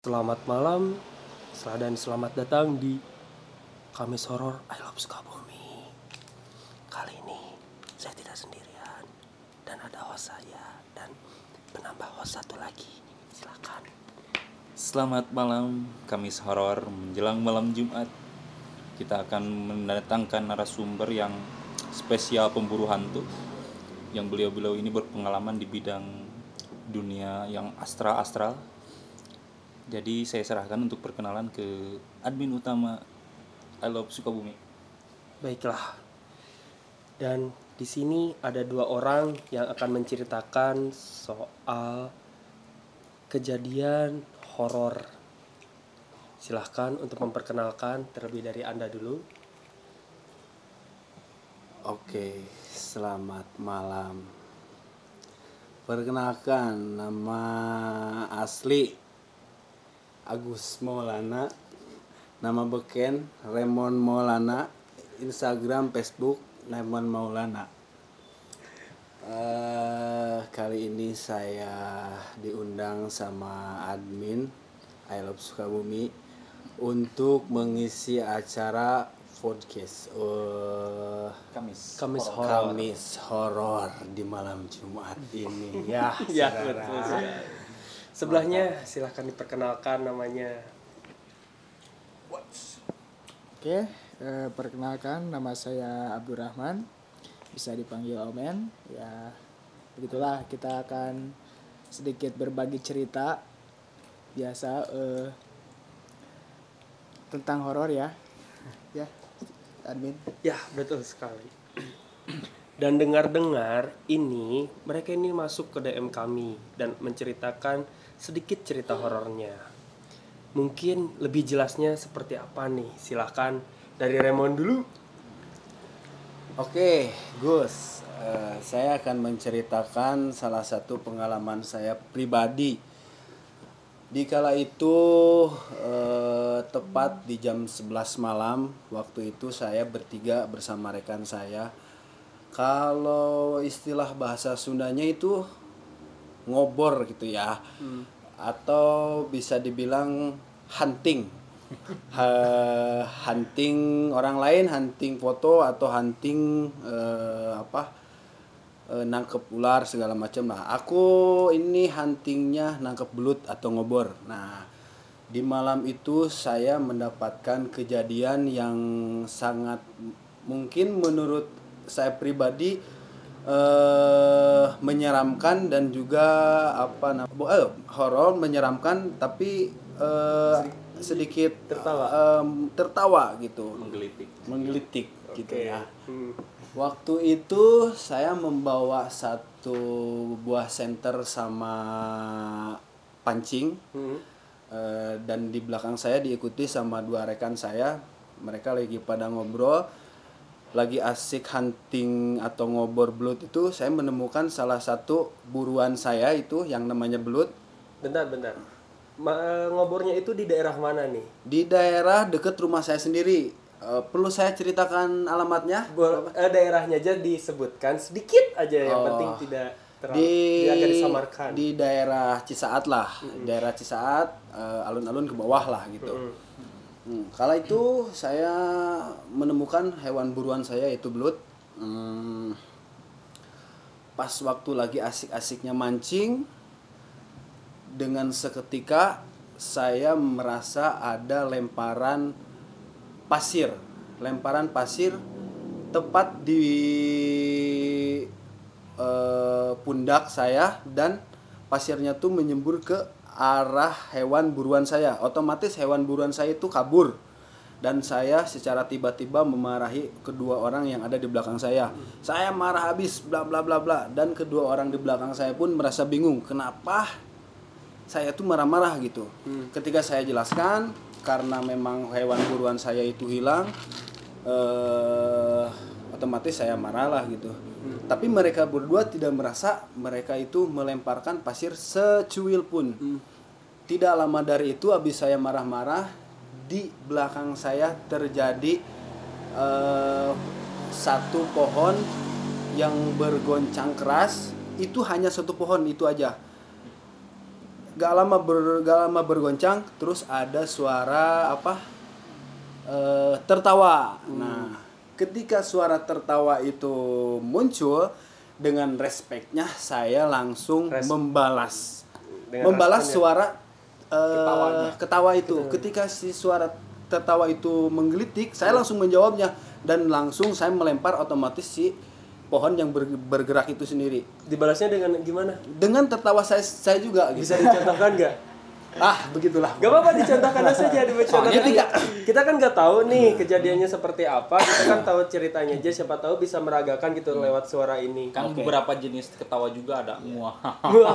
Selamat malam dan selamat datang di Kamis Horor I Love Sukabumi. Kali ini saya tidak sendirian dan ada host saya dan penambah host satu lagi. Silakan. Selamat malam, Kamis Horor menjelang malam Jumat. Kita akan mendatangkan narasumber yang spesial pemburu hantu. Yang beliau-beliau ini berpengalaman di bidang dunia yang astral-astral. Jadi saya serahkan untuk perkenalan ke admin utama I Love Sukabumi. Baiklah. Dan di sini ada dua orang yang akan menceritakan soal kejadian horor. Silahkan untuk memperkenalkan terlebih dari Anda dulu. Oke, selamat malam. Perkenalkan nama asli Agus Maulana, nama beken Raymond Maulana, Instagram, Facebook Raymond Maulana. Eh, kali ini saya diundang sama admin I Love Sukabumi untuk mengisi acara podcast eh, Kamis. Kamis Horor. Kamis horor di malam Jumat ini ya. Ya, betul. Sebelahnya silahkan diperkenalkan namanya. Oke, eh, perkenalkan nama saya Abdurrahman, bisa dipanggil Omen. Ya, begitulah kita akan sedikit berbagi cerita biasa eh, tentang horor ya. Ya, admin. Ya, betul sekali. Dan dengar-dengar ini mereka ini masuk ke DM kami dan menceritakan sedikit cerita horornya. Mungkin lebih jelasnya seperti apa nih? Silahkan dari Raymond dulu. Oke, Gus. Eh, saya akan menceritakan salah satu pengalaman saya pribadi. Di kala itu eh, tepat di jam 11 malam, waktu itu saya bertiga bersama rekan saya. Kalau istilah bahasa Sundanya itu ngobor gitu ya. Atau bisa dibilang hunting. Ha- hunting orang lain, hunting foto atau hunting eh, apa? eh, nangkep ular segala macam nah aku ini huntingnya nangkep belut atau ngobor nah di malam itu saya mendapatkan kejadian yang sangat mungkin menurut saya pribadi eh menyeramkan dan juga apa nam- bu- eh, horor menyeramkan tapi eh, sedikit tertawa tertawa gitu Menggelitik. menggelitik gitu Oke. ya Hmm. Waktu itu saya membawa satu buah senter sama pancing Hmm. Eh, dan di belakang saya diikuti sama dua rekan saya. Mereka lagi pada ngobrol, lagi asik hunting atau ngobor belut itu. Saya menemukan salah satu buruan saya itu yang namanya belut Bentar, bentar. Ma- ngobornya itu di daerah mana nih? di daerah deket rumah saya sendiri. Eh, perlu saya ceritakan alamatnya? Bo- eh, daerahnya aja disebutkan sedikit aja yang Oh. penting tidak terlalu di agak disamarkan. di daerah Cisaat lah daerah Cisaat eh, alun-alun ke bawah lah gitu Hmm, kala itu saya menemukan hewan buruan saya yaitu belut. Hmm, pas waktu lagi asik-asiknya mancing dengan seketika saya merasa ada lemparan pasir. Lemparan pasir tepat di eh, pundak saya dan pasirnya tuh menyembur ke arah hewan buruan saya otomatis hewan buruan saya itu kabur dan saya secara tiba-tiba memarahi kedua orang yang ada di belakang saya. Saya marah habis bla bla bla bla dan kedua orang di belakang saya pun merasa bingung kenapa saya tuh marah-marah gitu. Ketika saya jelaskan karena memang hewan buruan saya itu hilang, eh, otomatis saya marah lah gitu. Tapi mereka berdua tidak merasa mereka itu melemparkan pasir secuil pun. Tidak lama dari itu, habis saya marah-marah, di belakang saya terjadi eh, satu pohon yang bergoncang keras. Itu hanya satu pohon itu aja gak lama ber, gak lama bergoncang terus ada suara apa eh, tertawa nah ketika suara tertawa itu muncul dengan respeknya saya langsung Res- membalas Dengan membalas suara Ketawanya. ketawa itu ketika si suara tertawa itu menggelitik saya langsung menjawabnya dan langsung saya melempar otomatis si pohon yang ber- bergerak itu sendiri Dibalasnya dengan gimana? dengan tertawa saya saya juga gitu. Bisa dicontohkan nggak? Ah begitulah Gak apa-apa dicontohkan aja dicontohkan. Soalnya Kita, kan nggak tahu nih kejadiannya seperti apa. Kita kan tahu ceritanya aja. Siapa tahu bisa meragakan gitu lewat suara ini. Kan Oke. beberapa jenis ketawa juga ada muah.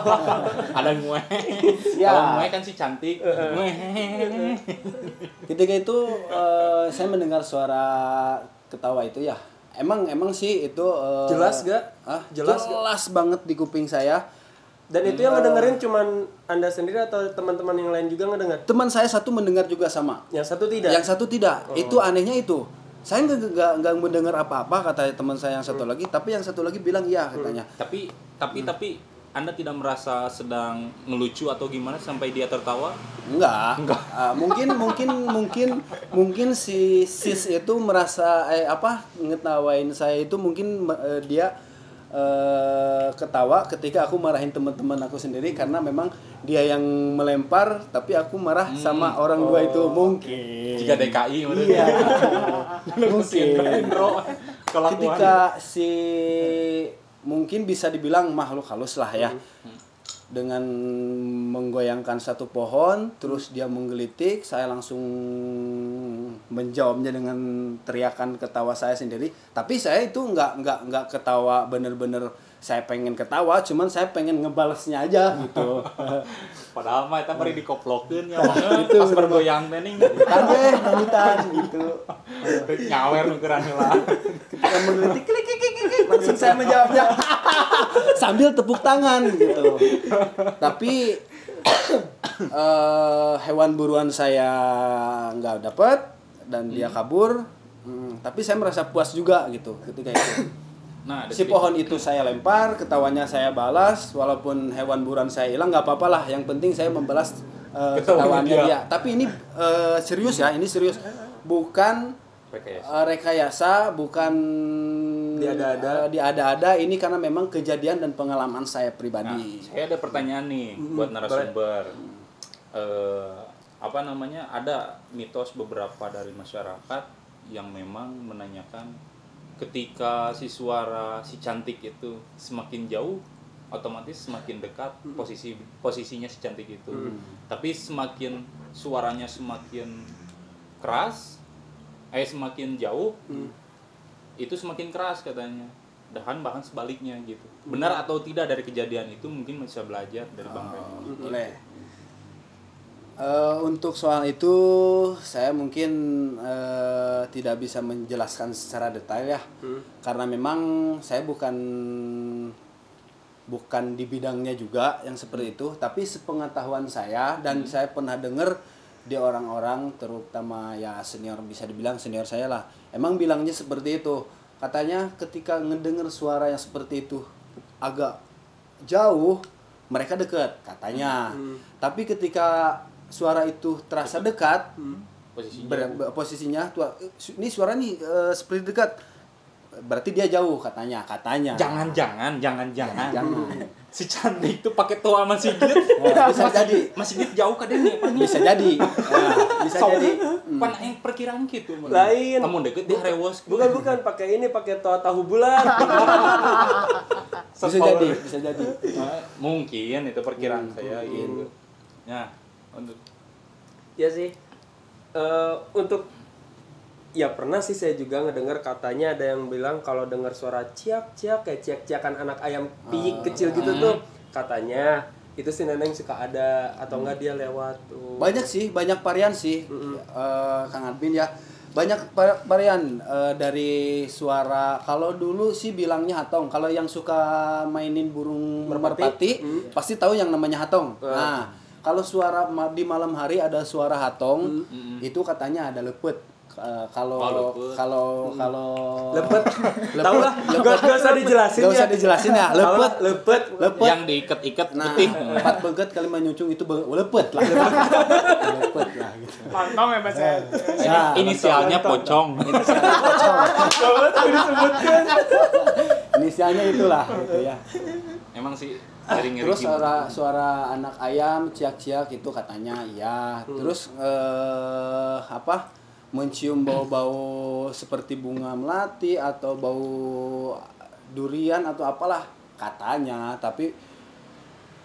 ada mueh. Ya. Kalau mueh kan si cantik. Mueh. ketika itu eh, saya mendengar suara ketawa itu ya emang emang sih itu eh, Jelas gak? ah, Jelas jelas, banget di kuping saya Dan itu yang ngedengerin cuman anda sendiri atau teman-teman yang lain juga ngedengar? teman saya satu mendengar juga sama. Yang satu tidak. yang satu tidak. Itu anehnya itu. Saya nggak nggak nggak mendengar apa-apa kata teman saya yang satu lagi. Tapi yang satu lagi bilang iya katanya. Tapi tapi tapi Anda tidak merasa sedang ngelucu atau gimana sampai dia tertawa? Enggak. Ah, mungkin mungkin mungkin mungkin si sis itu merasa eh apa ngetawain saya itu mungkin eh, dia eh, ketawa ketika aku marahin teman-teman aku sendiri karena memang dia yang melempar tapi aku marah sama orang dua itu mungkin. Jika DKI Iya. mungkin. Ketika si mungkin bisa dibilang makhluk halus lah ya. Dengan menggoyangkan satu pohon, terus dia menggelitik, saya langsung menjawabnya dengan teriakan ketawa saya sendiri. Tapi saya itu nggak nggak nggak ketawa bener-bener saya pengen ketawa, cuman saya pengen ngebalesnya aja gitu. Padahal mah eta bari dikoplokeun ya. Itu pas bergoyang teh ning Kan deh, gitu. nyawer nu keuran heula. Ketika menggelitik, klik, klik, saya menjawabnya sambil tepuk tangan gitu. Tapi eh, hewan buruan saya nggak dapet dan dia kabur. Hmm, tapi saya merasa puas juga gitu ketika itu. Nah, Si pohon itu saya lempar, ketawanya saya balas, walaupun hewan buruan saya hilang nggak apa-apa lah. Yang penting saya membalas eh, Ketawanya dia. dia. Tapi ini eh, serius ya, ini serius. Bukan Rekayasa. Eh, rekayasa bukan Diada-ada. eh, diada-ada ini karena memang kejadian dan pengalaman saya Nah, pribadi. saya ada pertanyaan nih buat narasumber. Eh, apa namanya? Ada mitos beberapa dari masyarakat yang memang menanyakan ketika si suara si cantik itu semakin jauh otomatis semakin dekat posisi posisinya si cantik itu. Tapi semakin suaranya semakin keras, eh semakin jauh itu semakin keras katanya. Dan bahkan sebaliknya gitu. Benar atau tidak dari kejadian itu mungkin bisa belajar dari Bang Reno. Boleh. Eh, untuk soal itu saya mungkin eh, tidak bisa menjelaskan secara detail ya, karena memang saya bukan bukan di bidangnya juga yang seperti itu, tapi sepengetahuan saya dan saya pernah dengar di orang-orang terutama ya senior bisa dibilang senior saya lah, emang bilangnya seperti itu. Katanya ketika ngedenger suara yang seperti itu agak jauh mereka dekat katanya. Tapi ketika suara itu terasa dekat, Posisinya ber- posisinya tuh ini suara nih eh, seperti dekat. Berarti dia jauh katanya, katanya. jangan-jangan jangan-jangan Jangan. si cantik itu pakai toa masih Sigit Ya, bisa jadi. masih Sigit jauh kan ini Bisa jadi. Ya, bisa So, jadi. pan yang perkiraan gitu Lain. kamu deket dia rewos Bukan bukan pakai ini pakai toa tahu bulat. Bisa jadi, bisa jadi. Ah, mungkin itu perkiraan saya gitu ya untuk ya sih. Eh, untuk ya pernah sih saya juga ngedengar katanya ada yang bilang kalau dengar suara ciak ciak kayak ciak ciakan anak ayam piik kecil gitu tuh katanya itu si neneng suka ada atau enggak dia lewat tuh. Banyak sih, banyak varian sih. Eh, Kang Admin ya. Banyak va- varian eh, dari suara. Kalau dulu sih bilangnya hatong. Kalau yang suka mainin burung Merpati, merpati, pasti tahu yang namanya hatong. Nah, kalau suara di malam hari ada suara hatong, itu katanya ada lepet. Eh, kalau Oh, lepet. kalau kalau lepet tahu lah gak, gak usah dijelasin Gak usah dijelasin ya, lepet. lepet lepet Yang diikat-ikat Nah, putih. empat beget kali menyucung itu be- lepet lah. lepet lah gitu. Lontong ya mas ya. Nah, Inisialnya pocong. inisialnya itulah gitu ya. Emang sih ngeri Terus suara suara anak ayam ciak-ciak itu katanya iya. Terus eh apa? Mencium bau-bau seperti bunga melati atau bau durian atau apalah katanya, tapi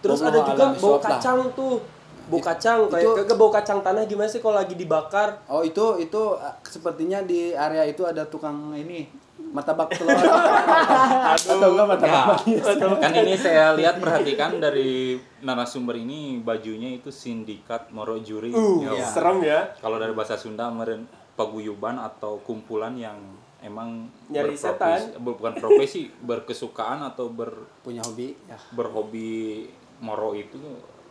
terus ada juga bau bisawab lah. kacang tuh. Bau kacang kayak itu- kagak bau kacang tanah gimana sih kalau lagi dibakar? Oh itu itu uh, sepertinya di area itu ada tukang ini martabak telur. Atau enggak martabak Ya, manis. kan ini saya lihat perhatikan dari narasumber ini bajunya itu sindikat Morojuri. uh Ya. serem ya Kalau dari bahasa Sunda meren paguyuban atau kumpulan yang emang Nyari berprofesi- bukan profesi berkesukaan atau ber Punya hobi ya. berhobi moro itu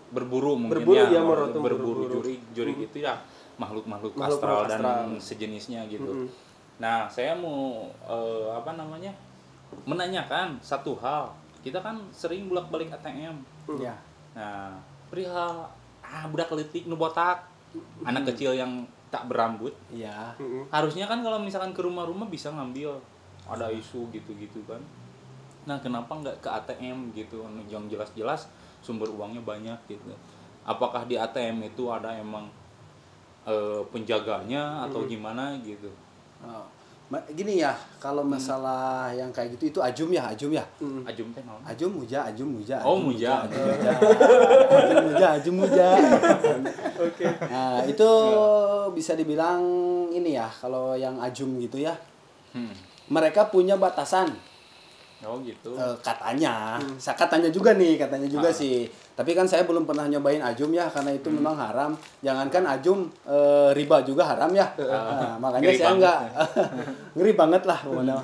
berburu mungkin Berburu, ya, ya, moro itu berburu berburu. juri juri itu ya makhluk-makhluk Makhluk-makhluk astral dan astral. sejenisnya gitu. Nah, saya mau eh, apa namanya? menanyakan satu hal. Kita kan sering bolak-balik ATM. Ya. Nah, perihal ah budak letik nu botak, anak kecil yang tak berambut. Iya. Harusnya kan kalau misalkan ke rumah-rumah bisa ngambil ada isu gitu-gitu kan. Nah, kenapa nggak ke ATM gitu yang jelas-jelas sumber uangnya banyak gitu. Apakah di ATM itu ada emang eh, penjaganya atau gimana gitu? Oh. Gini ya, kalau masalah yang kayak gitu itu ajum ya, ajum ya. Ajum teh naon? Ajum muja, ajum muja. Oh, ajum muja. ajum muja. Ajum muja, ajum muja. oke Nah, itu bisa dibilang ini ya, kalau yang ajum gitu ya. Hmm. Mereka punya batasan. Oh gitu. Eh, katanya, saya katanya juga nih, katanya juga Ah. sih. Tapi kan saya belum pernah nyobain ajum ya, karena itu memang haram. Jangankan ajum, eh, riba juga haram ya. Nah, makanya Ngeri saya enggak ngeri banget lah pokoknya.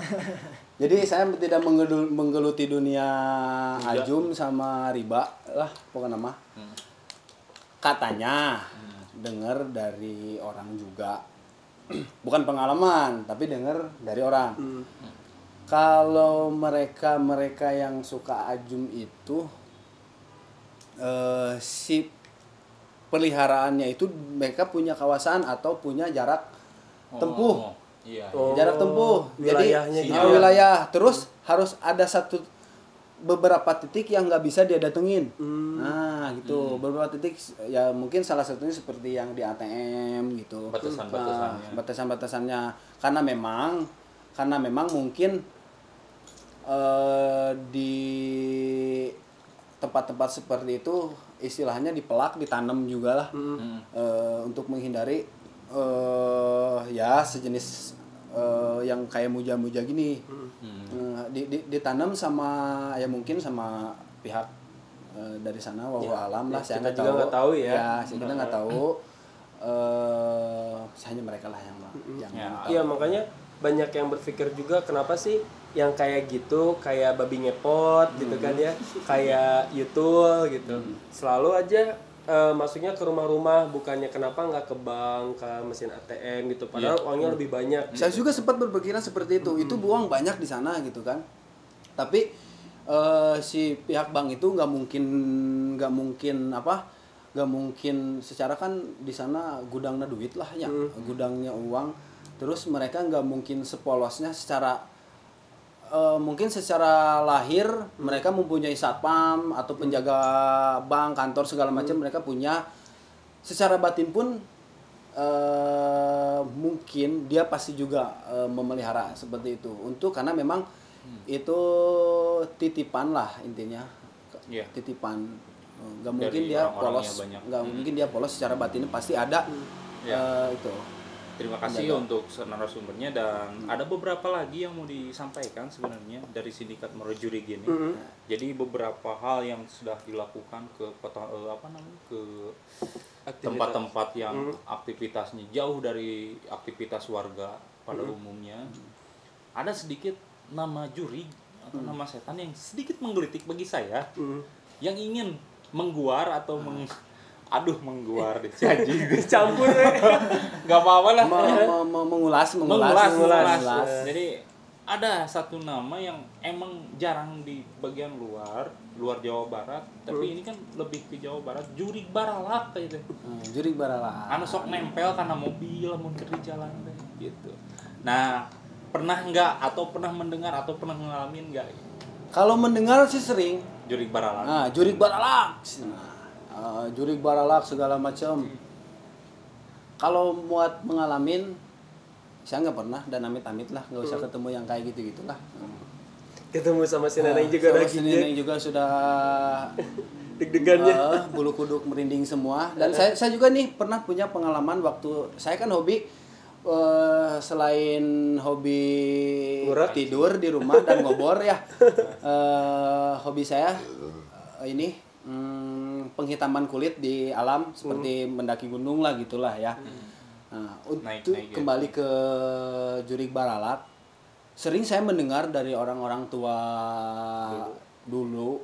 Jadi saya tidak menggelu- menggeluti dunia ajum sama riba lah pokoknya mah. Katanya dengar dari orang juga. Bukan pengalaman, tapi dengar dari orang kalau mereka mereka yang suka ajum itu eh, si peliharaannya itu mereka punya kawasan atau punya jarak tempuh Oh, iya. Oh, jarak tempuh wilayahnya jadi gitu ah, ya. wilayah terus harus ada satu beberapa titik yang nggak bisa dia datengin Hmm. nah gitu beberapa titik ya mungkin salah satunya seperti yang di ATM gitu Batasan-batasannya. Nah, batasan-batasannya karena memang karena memang mungkin eh, di tempat-tempat seperti itu istilahnya dipelak ditanam juga lah. Hmm. eh, untuk menghindari eh ya sejenis eh, yang kayak muja-muja gini. Eh, di, di- ditanam sama ya mungkin sama pihak eh, dari sana wallahu Ya, alam lah ya, saya kita nggak juga nggak tahu ya. ya saya kita nggak tahu. Eh hanya mereka lah yang yang Ya. tahu. Iya makanya banyak yang berpikir juga kenapa sih yang kayak gitu kayak babi ngepot gitu kan ya kayak yutul gitu selalu aja eh, masuknya ke rumah-rumah bukannya kenapa nggak ke bank ke mesin ATM gitu padahal uangnya lebih banyak Saya juga sempat berpikiran seperti itu. Itu buang banyak di sana gitu kan. Tapi eh, si pihak bank itu nggak mungkin nggak mungkin apa? nggak mungkin secara kan di sana gudangnya duit lah ya, gudangnya uang. Terus mereka nggak mungkin sepolosnya secara eh, mungkin secara lahir mereka mempunyai satpam atau penjaga bank kantor segala macam mereka punya. Secara batin pun eh, mungkin dia pasti juga eh, memelihara seperti itu. Untuk karena memang itu titipan lah intinya. Iya. titipan. Nggak Dari mungkin dia orang-orangnya polos nggak mungkin dia polos secara batin pasti ada. Ya. eh, itu Terima kasih untuk narasumbernya dan ada beberapa lagi yang mau disampaikan sebenarnya dari sindikat merojuri gini. Jadi beberapa hal yang sudah dilakukan ke kota eh, apa namanya ke tempat-tempat yang aktivitasnya jauh dari aktivitas warga pada umumnya. Ada sedikit nama juri atau nama setan yang sedikit menggelitik bagi saya yang ingin mengguar atau meng- aduh mengguar dicaji Campur ya. nggak apa-apa lah Me- me- me- mengulas, mengulas, mengulas, mengulas. mengulas. Jadi ada satu nama yang emang jarang di bagian luar, luar Jawa Barat, tapi ini kan lebih ke Jawa Barat, jurig baralak kayak gitu. Hmm, Jurig barala. Anu sok nempel karena mobil mun keur di jalan gitu. Nah, pernah nggak atau pernah mendengar atau pernah ngalamin nggak Kalau mendengar sih sering. jurig baralak? Nah, jurig baralak. Nah, eh, jurig baralak segala macam. Kalau muat mengalamin, saya nggak pernah dan amit-amit lah, nggak usah ketemu yang kayak gitu gitulah. Ketemu sama si Neneng juga Sama lagi si Neneng juga sudah deg-degannya. eh, bulu kuduk merinding semua. Dan saya saya juga nih pernah punya pengalaman waktu saya kan hobi eh, selain hobi tidur di rumah dan ngobor ya. eh, hobi saya eh, ini hmm, penghitaman kulit di alam seperti mendaki gunung lah gitulah ya. Nah, untuk Naik-naik ya. kembali ke Jurig Baralak, sering saya mendengar dari orang-orang tua dulu,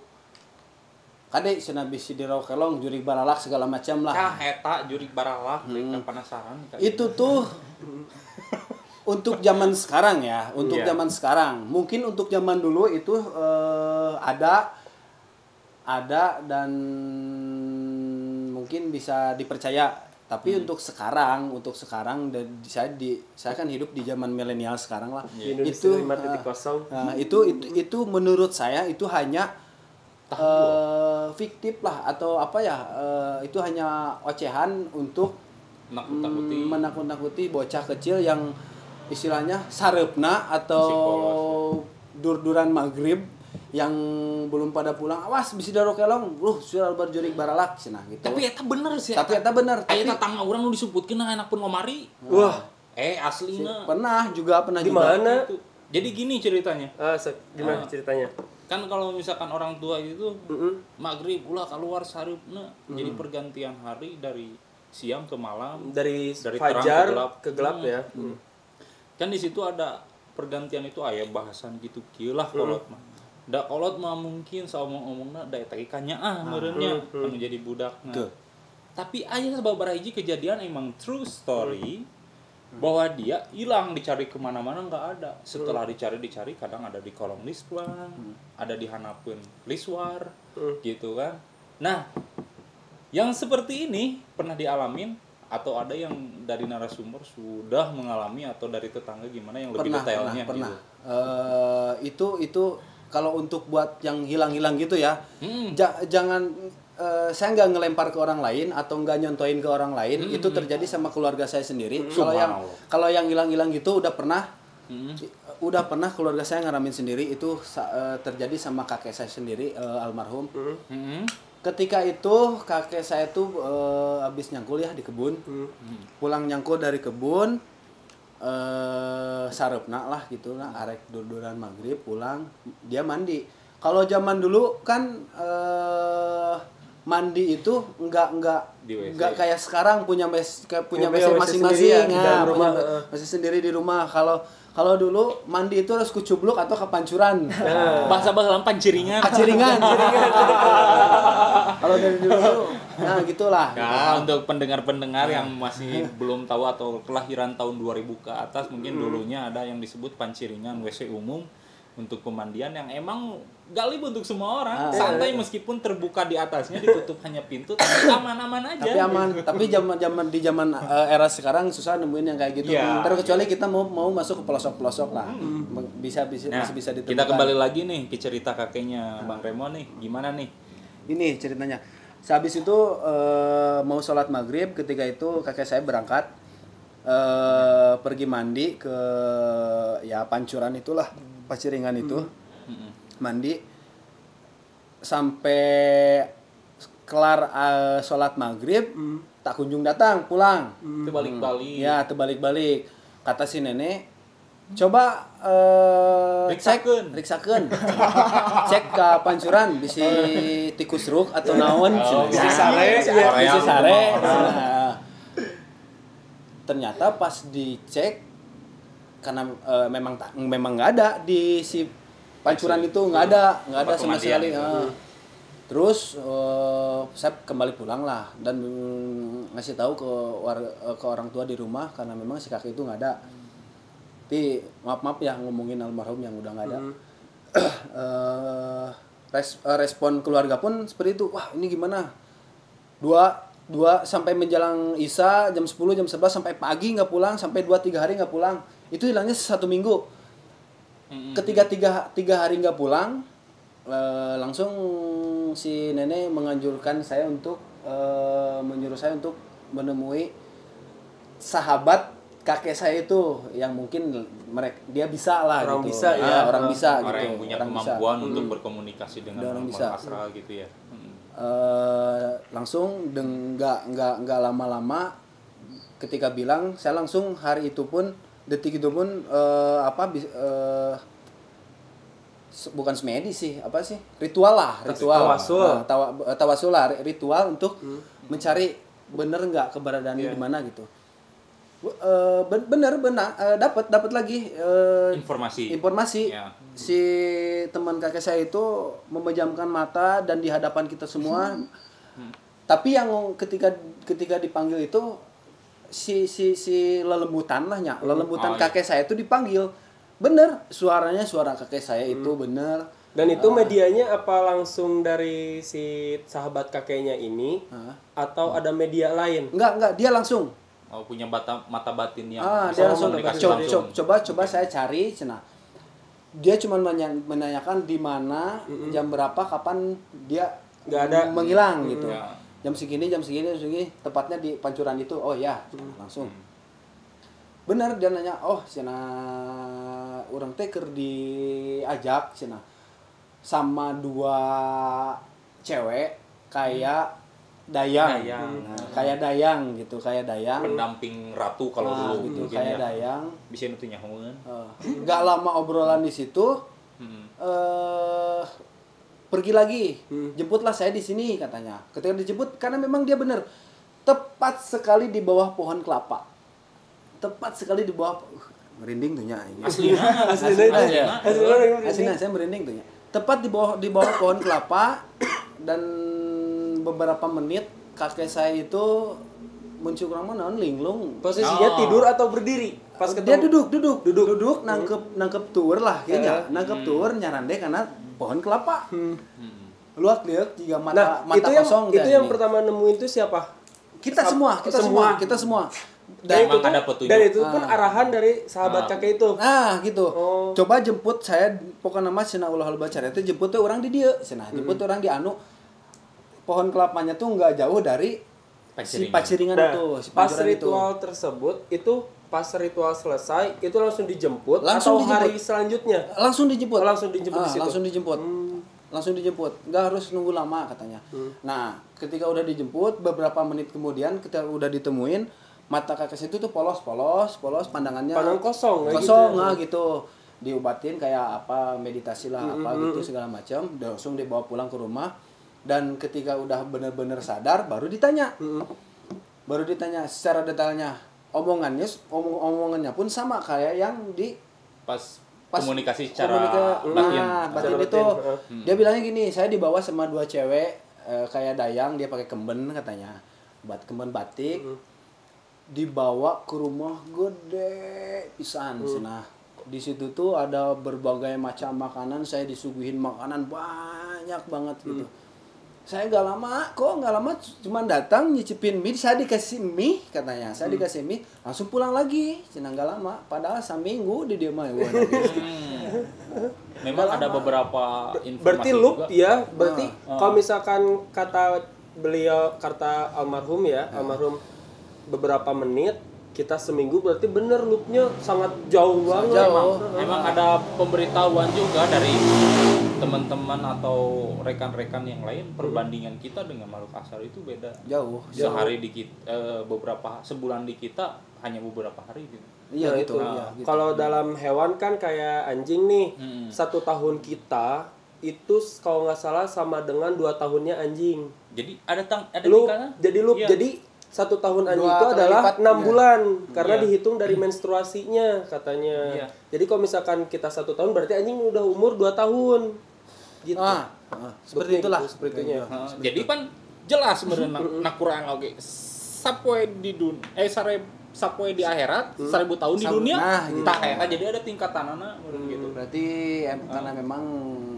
kade cenah bisi di kelong Jurig Baralak segala macam lah. Cah eta jurig baralak, hmm. penasaran. Itu tuh untuk zaman sekarang ya, untuk Iya. zaman sekarang. Mungkin untuk zaman dulu itu eh, ada ada dan mungkin bisa dipercaya. Tapi Hmm. untuk sekarang, untuk sekarang dan saya di saya kan hidup di zaman milenial sekarang lah. Di Indonesia Itu 5.0. Nah, itu itu itu menurut saya itu hanya eh, fiktif lah atau apa ya? eh, itu hanya ocehan untuk mm, menakut-nakuti bocah kecil yang istilahnya sarepna atau dur-duran maghrib yang belum pada pulang awas bisa daro kelong lu sudah berjurik baralak cenah gitu Tapi eta bener sih. tapi eta bener tapi tetangga orang nu disebutkeun nah enak pun ngomari. Wah, Eh aslina. pernah juga pernah di mana? Jadi gini ceritanya. Ah, se- gimana Ah. ceritanya? Kan kalau misalkan orang tua itu Mm-mm. maghrib ulah keluar sarupna jadi pergantian hari dari siang ke malam Dari, Dari terang fajar ke gelap. ke gelap Hmm. ya. kan di situ ada pergantian itu ayah bahasan gitu kieu lah kolot mah da kolot mah mungkin saomong-omongna da eta ge ah meureunnya anu jadi budak Tuh. tapi aya sababaraha hiji kejadian emang true story bahwa dia hilang dicari ke mana-mana nggak ada setelah dicari dicari kadang ada di kolong liswar ada di hanapeun liswar Hmm. gitu kan nah yang seperti ini pernah dialamin atau ada yang dari narasumber sudah mengalami atau dari tetangga gimana yang lebih pernah detailnya pernah, pernah. gitu. Eh, itu itu kalau untuk buat yang hilang-hilang gitu ya Hmm. ja- jangan eh, saya nggak ngelempar ke orang lain atau nggak nyontoin ke orang lain Hmm. itu terjadi sama keluarga saya sendiri kalau yang kalau yang hilang-hilang gitu udah pernah Hmm. udah pernah keluarga saya ngalamin sendiri itu eh, terjadi sama kakek saya sendiri eh, almarhum Hmm. ketika itu kakek saya tuh eh, habis nyangkul ya di kebun pulang nyangkul dari kebun eh sarepna lah gitu lah arek durduran maghrib pulang dia mandi. Kalau zaman dulu kan eh mandi itu nggak nggak nggak kayak sekarang punya mes punya WC WC masing-masing ya, ya, punya heeh. WC sendiri di rumah. Kalau kalau dulu mandi itu harus kucubluk atau kepancuran. Bahasa bahasa panciringan kaciringan kalau dari dulu nah gitulah. Nah, untuk pendengar-pendengar yang masih belum tahu atau kelahiran tahun 2000 ke atas mungkin dulunya ada yang disebut panciringan WC umum untuk pemandian yang emang galib untuk semua orang. Ah. Santai meskipun terbuka di atasnya ditutup hanya pintu tapi aman-aman aja. tapi aman tapi zaman zaman di zaman eh, era sekarang susah nemuin yang kayak gitu Iya. terkecuali kita mau mau masuk ke pelosok pelosok lah bisa bisa Nah, masih bisa ditemukan kita kembali lagi nih ke cerita kakeknya Bang Remo nih. Gimana nih? ini ceritanya sehabis itu eh, mau sholat maghrib ketika itu kakek saya berangkat eh, pergi mandi ke ya pancuran itulah paciringan itu mandi sampai kelar eh, sholat maghrib tak kunjung datang pulang Itu balik-balik. ya terbalik-balik kata si nenek coba eh, cek Riksakeun. riksakeun cek ke pancuran bisi tikus ruk atau naon Oh, cenah. bisi sare, Ya, ya. bisi sare. Nah, ternyata pas dicek karena eh, memang tak memang nggak ada di si pancuran itu nggak ada nggak ada sama sekali eh. terus eh, saya kembali pulang lah dan mm, ngasih tahu ke war- eh, ke orang tua di rumah karena memang si kakek itu nggak ada. Tapi maaf maaf ya ngomongin almarhum yang udah nggak ada. Res- eh, respon keluarga pun seperti itu wah ini gimana? Dua dua sampai menjelang isa jam 10 jam 11 sampai pagi nggak pulang sampai dua tiga hari nggak pulang. Itu hilangnya satu minggu ketika tiga tiga hari nggak pulang eh, langsung si nenek menganjurkan saya untuk eh, menyuruh saya untuk menemui sahabat kakek saya itu yang mungkin mereka dia bisa lah Orang gitu bisa Ah, ya. orang bisa orang gitu yang punya orang bisa. kemampuan untuk berkomunikasi dengan orang bisa. astral gitu ya eh langsung nggak nggak nggak lama-lama ketika bilang saya langsung hari itu pun detik itu pun eh, apa bis- se- bukan semedi sih apa sih? Ritual lah ritual. Tawasul. Nah, tawa, eh, tawasul lah ritual untuk mencari bener nggak keberadaannya di mana gitu. Eh, ben- bener benar eh, dapat dapat lagi eh, informasi. informasi. Ya. si teman kakek saya itu memejamkan mata dan di hadapan kita semua. Tapi yang ketika ketika dipanggil itu si si si lelembutan lah nya lelembutan Oh, iya. kakek saya itu dipanggil bener suaranya suara kakek saya itu bener Dan itu medianya apa langsung dari si sahabat kakeknya ini Hah? atau ada media lain? enggak enggak dia langsung oh, punya mata mata batin yang ah dia langsung coba, langsung. coba coba saya cari cina dia cuma menanya- menanyakan di mana jam berapa kapan dia Nggak ada. menghilang gitu Ya. Jam segini jam segini jam segini tepatnya di pancuran itu. Oh ya langsung. Benar dia nanya oh cina orang teh keur diajak cina sama dua cewek kayak dayang, Dayang. Nah, kayak dayang gitu kayak dayang. Pendamping ratu kalau Nah, dulu gitu kayak ya. dayang. Bisa itu nyahuan Eh, nggak lama obrolan di situ Hmm. eh pergi lagi jemputlah saya di sini katanya ketika dijemput karena memang dia benar tepat sekali di bawah pohon kelapa tepat sekali di bawah uh, merinding tuh nya ini. aslinya Aslinya, aslinya ya. Aslinya saya merinding tuh ya. tepat di bawah di bawah pohon kelapa dan beberapa menit kakek saya itu muncul kurang mana linglung Posisinya Oh. tidur atau berdiri? Pas dia ketemu. duduk duduk duduk duduk nangkep nangkep tuur lah kayaknya nangkep tuur nyarande karena pohon kelapa luak liuk jika mata Nah, mata itu yang kosong itu dan yang ini. pertama nemuin itu siapa? kita semua kita semua. semua. kita semua Dan Emang itu tuh, ada petunjuk. dan itu pun arahan dari sahabat Ah. kakek itu. nah gitu Oh. coba jemput saya pokoknya nama cina ulah baca itu jemput tuh orang di dia cina jemput tuh orang di anu pohon kelapanya tuh nggak jauh dari si Paciringan. paciringan Nah, itu si pas pancuran itu. ritual tersebut itu pas ritual selesai itu langsung dijemput Langsung atau hari dijemput. selanjutnya? langsung dijemput Oh, langsung dijemput Ah, di situ? Hmm. langsung dijemput langsung dijemput nggak harus nunggu lama katanya nah ketika udah dijemput beberapa menit kemudian kita udah ditemuin mata kakek itu tuh polos polos polos pandangannya Pandang kosong, kayak kosong gitu. ah gitu diobatin kayak apa meditasi lah Hmm, apa gitu segala macam langsung dibawa pulang ke rumah dan ketika udah bener-bener sadar baru ditanya Hmm. baru ditanya secara detailnya omongannya omong omongannya pun sama kayak yang di pas, pas komunikasi secara komunika- batin nah, batin itu batin, heeh. dia bilangnya gini saya dibawa sama dua cewek eh, kayak dayang dia pakai kemben katanya. Bat kemben batik. Dibawa ke rumah gede pisan nah di situ tuh ada berbagai macam makanan saya disuguhin makanan banyak banget gitu saya nggak lama kok nggak lama cuma datang nyicipin mie saya dikasih mie katanya saya dikasih mie langsung pulang lagi cina nggak lama padahal seminggu di dia mah nangis. memang ada beberapa informasi Berarti loop juga. ya, berarti Ah. kalau misalkan kata beliau kata almarhum ya, Ah. almarhum beberapa menit kita seminggu berarti bener loopnya sangat jauh banget. jauh. Memang ada pemberitahuan juga dari teman-teman atau rekan-rekan yang lain perbandingan kita dengan makhluk asal itu beda. jauh jauh Sehari di kita, eh, beberapa sebulan di kita hanya beberapa hari gitu. iya Nah, gitu, itu. iya, gitu. Kalau dalam hewan kan kayak anjing nih, Mm-mm. satu tahun kita itu kalau nggak salah sama dengan dua tahunnya anjing. Jadi ada tang ada Loop, tingkatan? jadi loop, Iya. jadi satu tahun anjing Dua itu adalah enam iya. bulan karena Iya. dihitung dari menstruasinya katanya. Iya. Jadi kalau misalkan kita satu tahun berarti anjing udah umur dua tahun. Gitu. Nah, Ah, seperti itulah seperti itunya. Nah, jadi kan jelas sebenarnya nak, kurang oke sapoe di dun eh sare sapoe di akhirat seribu tahun di dunia nah, gitu. tak eta jadi ada tingkatanana menurut gitu berarti em- karena memang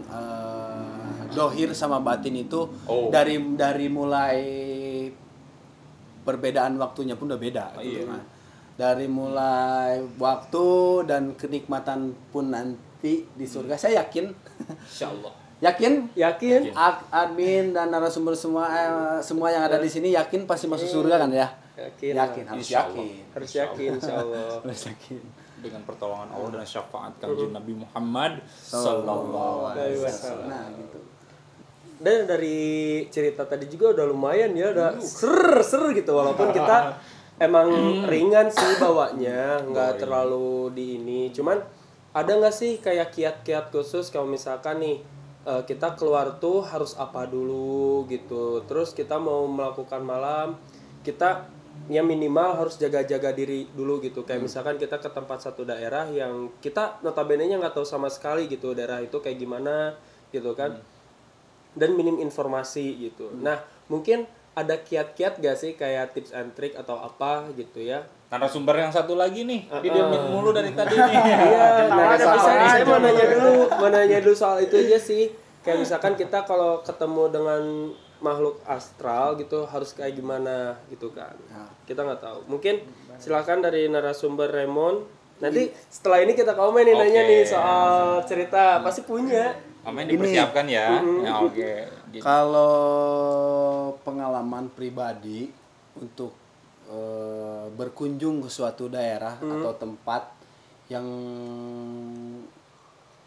eh, dohir sama batin itu Oh. dari dari mulai perbedaan waktunya pun udah beda Oh, gitu iya. kan. dari mulai waktu dan kenikmatan pun nanti di surga saya yakin insyaallah yakin? Yakin? Ak- admin dan narasumber semua eh, semua yang ada di sini yakin pasti masuk surga kan ya? Yakin. yakin harus Insya Allah. yakin. Harus yakin insyaallah. harus yakin. Dengan pertolongan Allah dan syafaat kanjeng Nabi Muhammad sallallahu alaihi wasallam. wasallam. nah gitu. Dan dari cerita tadi juga udah lumayan ya, udah ser ser gitu. Walaupun kita emang ringan sih bawanya, nggak terlalu di ini. Cuman ada nggak sih kayak kiat-kiat khusus? Kalau misalkan nih eh, kita keluar tuh harus apa dulu gitu. Terus kita mau melakukan malam, kita ya minimal harus jaga-jaga diri dulu gitu. Kayak misalkan kita ke tempat satu daerah yang kita notabene-nya nggak tahu sama sekali gitu daerah itu kayak gimana gitu kan dan minim informasi gitu. Nah, mungkin ada kiat-kiat gak sih kayak tips and trick atau apa gitu ya? Narasumber yang satu lagi nih didiamin mulu dari tadi nih Iya, nah, Ada tapi saya, mau nanya dulu, mau nanya dulu soal itu aja sih. Kayak misalkan kita kalau ketemu dengan makhluk astral gitu harus kayak gimana gitu kan? Kita nggak tahu. Mungkin silakan dari narasumber Raymond. Nanti setelah ini kita komen nih nanya Oke. nih soal cerita, pasti punya. Amin dipersiapkan ya ya oke Gitu. Kalau pengalaman pribadi untuk eh, berkunjung ke suatu daerah atau tempat yang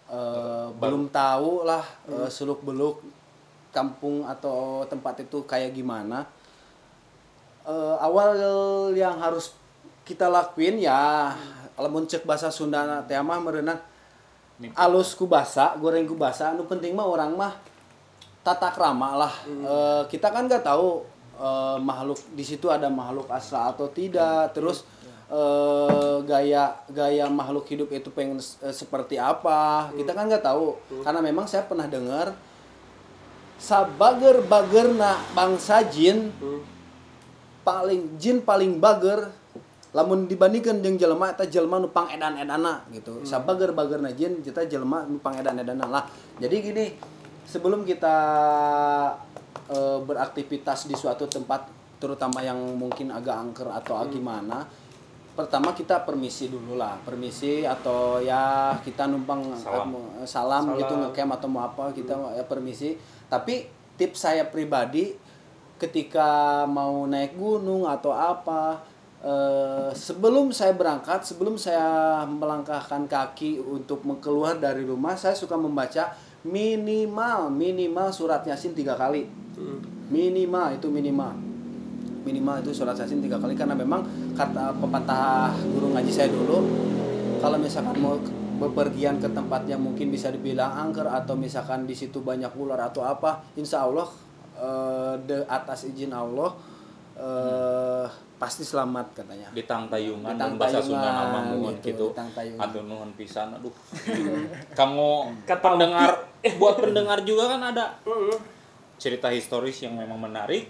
eh, belum tahu lah seluk beluk kampung atau tempat itu kayak gimana, Eh, awal yang harus kita lakuin ya, lamun cek bahasa Sunda teh mah merenang alus ku basa, goreng ku basa, anu penting mah orang mah tata krama lah. Eh, kita kan nggak tahu eh, makhluk di situ ada makhluk astral atau tidak. Terus eh, gaya gaya makhluk hidup itu pengen eh, seperti apa? Kita kan nggak tahu. Karena memang saya pernah dengar sabager bagerna bangsa jin paling jin paling bager lamun dibandingkan jeung jelema eta jelema nu pangedan-edana gitu. Sabager bagerna jin kita jelema nu pangedan-edana lah. Jadi gini, sebelum kita eh, beraktivitas di suatu tempat terutama yang mungkin agak angker atau gimana, pertama kita permisi dulu lah, permisi atau ya kita numpang Salam. eh, salam, gitu ngecamp atau mau apa kita ya permisi. Tapi tips saya pribadi ketika mau naik gunung atau apa eh, sebelum saya berangkat sebelum saya melangkahkan kaki untuk keluar dari rumah saya suka membaca minimal minimal surat yasin tiga kali. Minimal itu minimal. Minimal itu surat yasin tiga kali karena memang kata pepatah guru ngaji saya dulu kalau misalkan mau bepergian ke tempat yang mungkin bisa dibilang angker atau misalkan di situ banyak ular atau apa insya Allah eh, de atas izin Allah eh, pasti selamat katanya. Di tang tayungan Di dan tang bahasa Sunda nama gitu, gitu. Aduh nuhun pisan aduh. Kamu Kata pendengar buat pendengar juga kan ada cerita historis yang memang menarik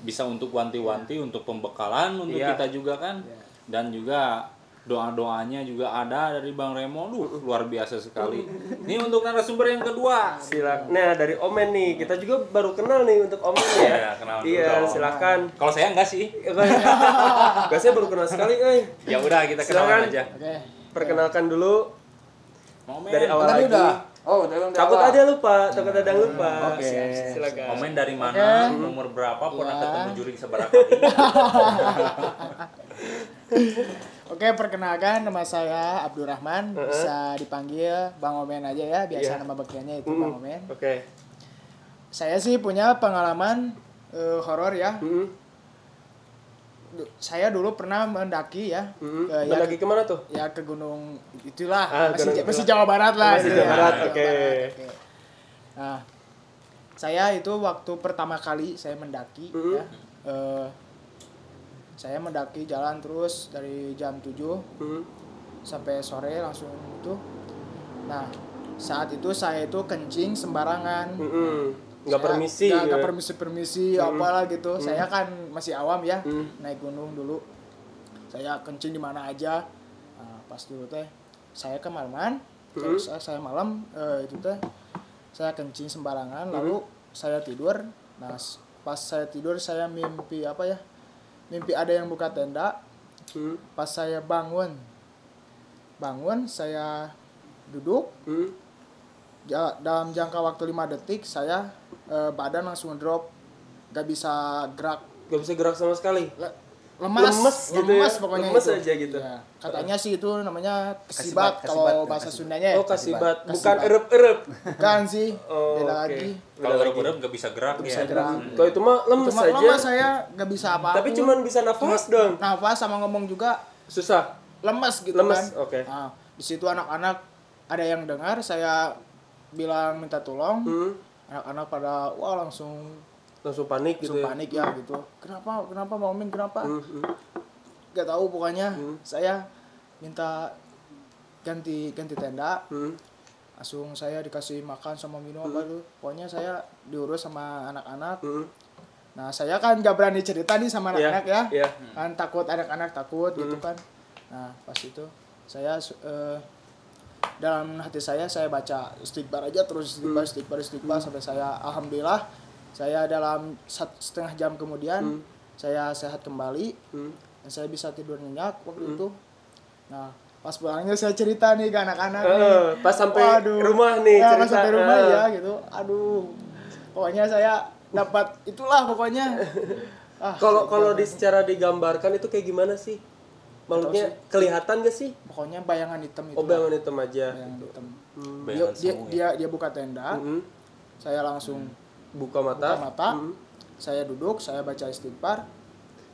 bisa untuk wanti-wanti untuk pembekalan untuk Iya. kita juga kan dan juga doa-doanya juga ada dari Bang Remo Duh, luar biasa sekali. Ini untuk narasumber yang kedua. Silakan. Nah, dari Omen nih, kita juga baru kenal nih untuk Omen ya. Iya, kenal Iya, silakan. Kalau saya enggak sih. Gak saya baru kenal sekali, eh. Ya udah kita Silakan. kenalan aja. Oke. Perkenalkan dulu Momen. dari awal Tadi lagi. udah oh udah Takut aja lupa, takut ada yang lupa. Oke. Silakan. Momen dari mana, umur berapa, pernah ketemu juri seberapa kali. Oke, perkenalkan nama saya Abdurrahman, bisa dipanggil Bang Omen aja ya, biasa Iya. nama bekerjanya itu. Bang Omen. Oke. Saya sih punya pengalaman eh, horor ya. Mm-mm. Saya dulu pernah mendaki ya, Mm-mm. ke, ya, Lagi ke mana tuh? ya ke gunung itulah, Ah, masih, gunung masih. Jawa Barat lah. Masih Jawa ya, Barat, oke. Barat, oke. Nah, saya itu waktu pertama kali saya mendaki Mm-mm. ya, eh, saya mendaki jalan terus dari jam 7 Mm. sampai sore langsung itu. Nah, saat itu saya itu kencing sembarangan Mm-mm. Nggak permisi nggak ya. permisi permisi apalah gitu. Saya kan masih awam ya naik gunung dulu. Saya kencing di mana aja. Nah, pas dulu teh saya kemalaman terus saya, saya malam eh, itu teh saya kencing sembarangan lalu saya tidur. Nah pas saya tidur saya mimpi apa ya? Mimpi ada yang buka tenda. Hmm. pas saya bangun bangun saya duduk. Hmm. Dalam jangka waktu 5 detik saya eh, badan langsung drop gak bisa gerak Gak bisa gerak sama sekali. Le- lemas Lemes gitu ya? pokoknya Lemes itu. aja gitu. Iya. katanya sih itu namanya Kesibat, kesibat, kesibat, kalau ya, bahasa kesibat. Sundanya ya Oh kasibat, bukan Kasibat. erep-erep. bukan sih Oh, beda oke. lagi Kalau urap-urap nggak bisa gerak bisa ya. gerak Kalau itu mah lemes cuma aja. lemas saya gak bisa apa-apa Tapi cuman bisa nafas dong. nafas sama ngomong juga Susah. lemas gitu Lemes, kan oke. nah, di situ anak-anak ada yang dengar saya bilang minta tolong Hmm. Anak-anak pada wah langsung Langsung panik gitu langsung ya. panik ya gitu kenapa kenapa mau Min kenapa Hmm, hmm. gak tahu pokoknya saya minta ganti ganti tenda Hmm. langsung saya dikasih makan sama minum apa tuh pokoknya saya diurus sama anak-anak Hmm. nah saya kan gak berani cerita nih sama Iya, anak-anak ya iya. kan takut anak-anak takut gitu kan nah pas itu saya eh, dalam hati saya saya baca istighfar aja terus istighfar istighfar istighfar sampai saya alhamdulillah saya dalam setengah jam kemudian saya sehat kembali Hmm. dan saya bisa tidur nyenyak waktu itu nah pas pulangnya saya cerita nih ke anak-anak nih Eh, pas sampai Waduh. rumah nih Ya, pas cerita. sampai rumah Eh. ya gitu aduh pokoknya saya dapat itulah pokoknya ah, Kalau kalau di secara digambarkan itu kayak gimana sih? Maksudnya kelihatan gak sih? pokoknya bayangan hitam itu Oh bayangan hitam aja. bayangan hitam dia, Bayangan dia, semu ya. dia dia buka tenda Hmm. saya langsung Buka mata. buka mata Hmm. saya duduk saya baca istighfar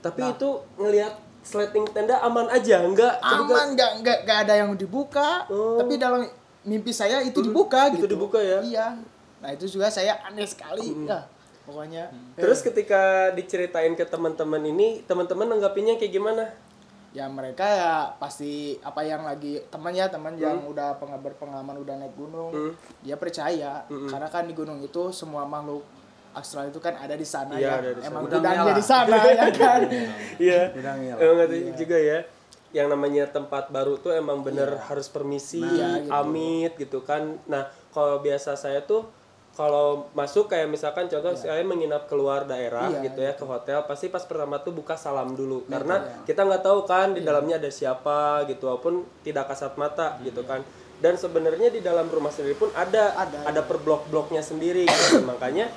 Tapi itu ngelihat sleting tenda aman aja, enggak? aman nggak nggak nggak ada yang dibuka Oh. tapi dalam mimpi saya itu dibuka itu gitu dibuka ya? iya nah itu juga saya aneh sekali ya pokoknya eh, Terus ketika diceritain ke teman-teman ini, teman-teman nanggapinnya kayak gimana? Ya mereka ya pasti apa yang lagi teman ya teman yang Hmm. udah penga- berpengalaman udah naik gunung dia percaya Hmm. karena kan di gunung itu semua makhluk astral itu kan ada di sana Iya, ya ada di sana. emang Gudangnya di sana ya kan Iya. Emang ngerti juga ya. Yang namanya tempat baru tuh emang bener harus permisi, Iya, gitu. amit gitu kan. Nah, kalau biasa saya tuh kalau masuk kayak misalkan contoh saya menginap keluar daerah Iya, gitu ya ke hotel pasti pas pertama tuh buka salam dulu. Karena kita nggak tahu kan di dalamnya ada siapa gitu walaupun tidak kasat mata gitu kan. Dan sebenarnya di dalam rumah sendiri pun ada Ada, ada per blok-bloknya sendiri gitu. makanya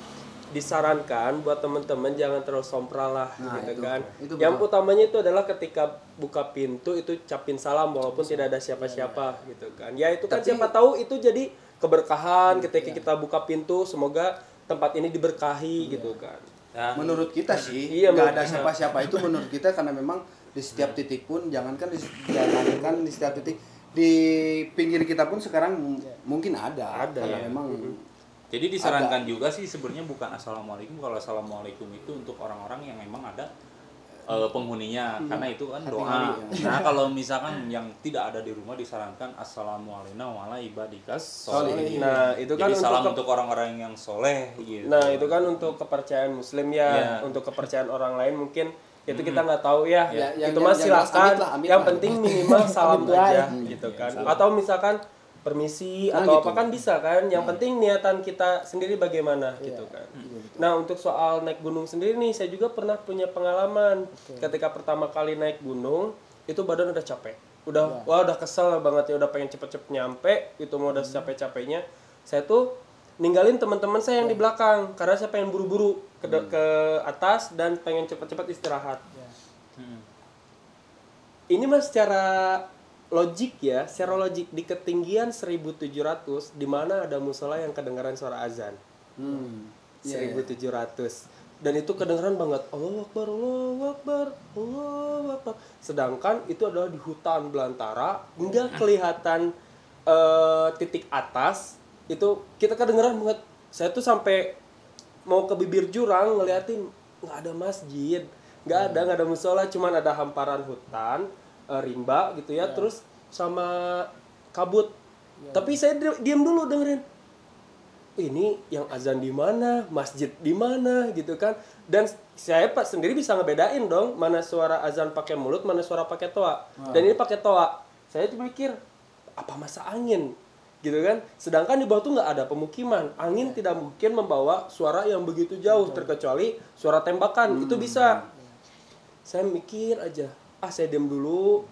disarankan buat temen-temen jangan terlalu sompral lah Nah, gitu itu. kan. Itu yang utamanya itu adalah ketika buka pintu itu capin salam walaupun tidak ada siapa-siapa gitu kan. Ya itu kan Tapi- siapa tahu itu jadi keberkahan ketika kita buka pintu semoga tempat ini diberkahi gitu kan. Nah, menurut kita sih Iya, nggak ada siapa-siapa itu menurut kita karena memang di setiap titik pun jangankan di jangankan di setiap titik di pinggir kita pun sekarang mungkin ada, Ada, karena ya. memang Jadi disarankan juga sih sebenarnya bukan assalamualaikum kalau assalamualaikum itu untuk orang-orang yang memang ada eh, penghuninya. Karena itu kan doa. Hati-hati, Nah kalau misalkan yang tidak ada di rumah disarankan assalamualaikum wala ibadikas solihin. nah itu kan Jadi salam untuk untuk orang-orang yang soleh gitu. nah itu kan untuk kepercayaan muslim ya. Iya. untuk kepercayaan orang lain mungkin itu kita nggak tahu ya, Ya, yang- itu yang- yang jelas silakan. yang lah. penting minimal salam aja gitu kan. Atau misalkan permisi Nah, atau gitu. apa kan bisa kan? Yang penting niatan kita sendiri bagaimana gitu kan. Nah untuk soal naik gunung sendiri nih saya juga pernah punya pengalaman. Ketika pertama kali naik gunung itu badan udah capek. Udah wah udah kesel banget ya udah pengen cepet-cepet nyampe itu mau udah capek-capeknya. Saya tuh ninggalin teman-teman saya yang di belakang karena saya pengen buru-buru ke, ke atas dan pengen cepet-cepet istirahat. Hmm. ini mas secara logik ya, secara logik di ketinggian 1700 di mana ada musola yang kedengaran suara azan. hmm, iya, iya. 1700. Dan itu kedengaran banget. Allahu Akbar, Allahu Akbar, Allahu Akbar. Sedangkan itu adalah di hutan belantara, nggak kelihatan eh, titik atas. Itu kita kedengaran banget. Saya tuh sampai mau ke bibir jurang ngeliatin nggak ada masjid, nggak ada nggak ada musola, cuman ada hamparan hutan, eh, rimba gitu ya, terus sama kabut Tapi saya di- diam dulu dengerin. Ini yang azan di mana, masjid di mana gitu kan. Dan saya pak sendiri bisa ngebedain dong mana suara azan pakai mulut, mana suara pakai toa. Dan ini pakai toa. Saya tuh mikir apa masa angin gitu kan. Sedangkan di bawah tuh nggak ada pemukiman. Angin tidak mungkin membawa suara yang begitu jauh terkecuali suara tembakan. Itu bisa. Saya mikir aja, ah saya diam dulu.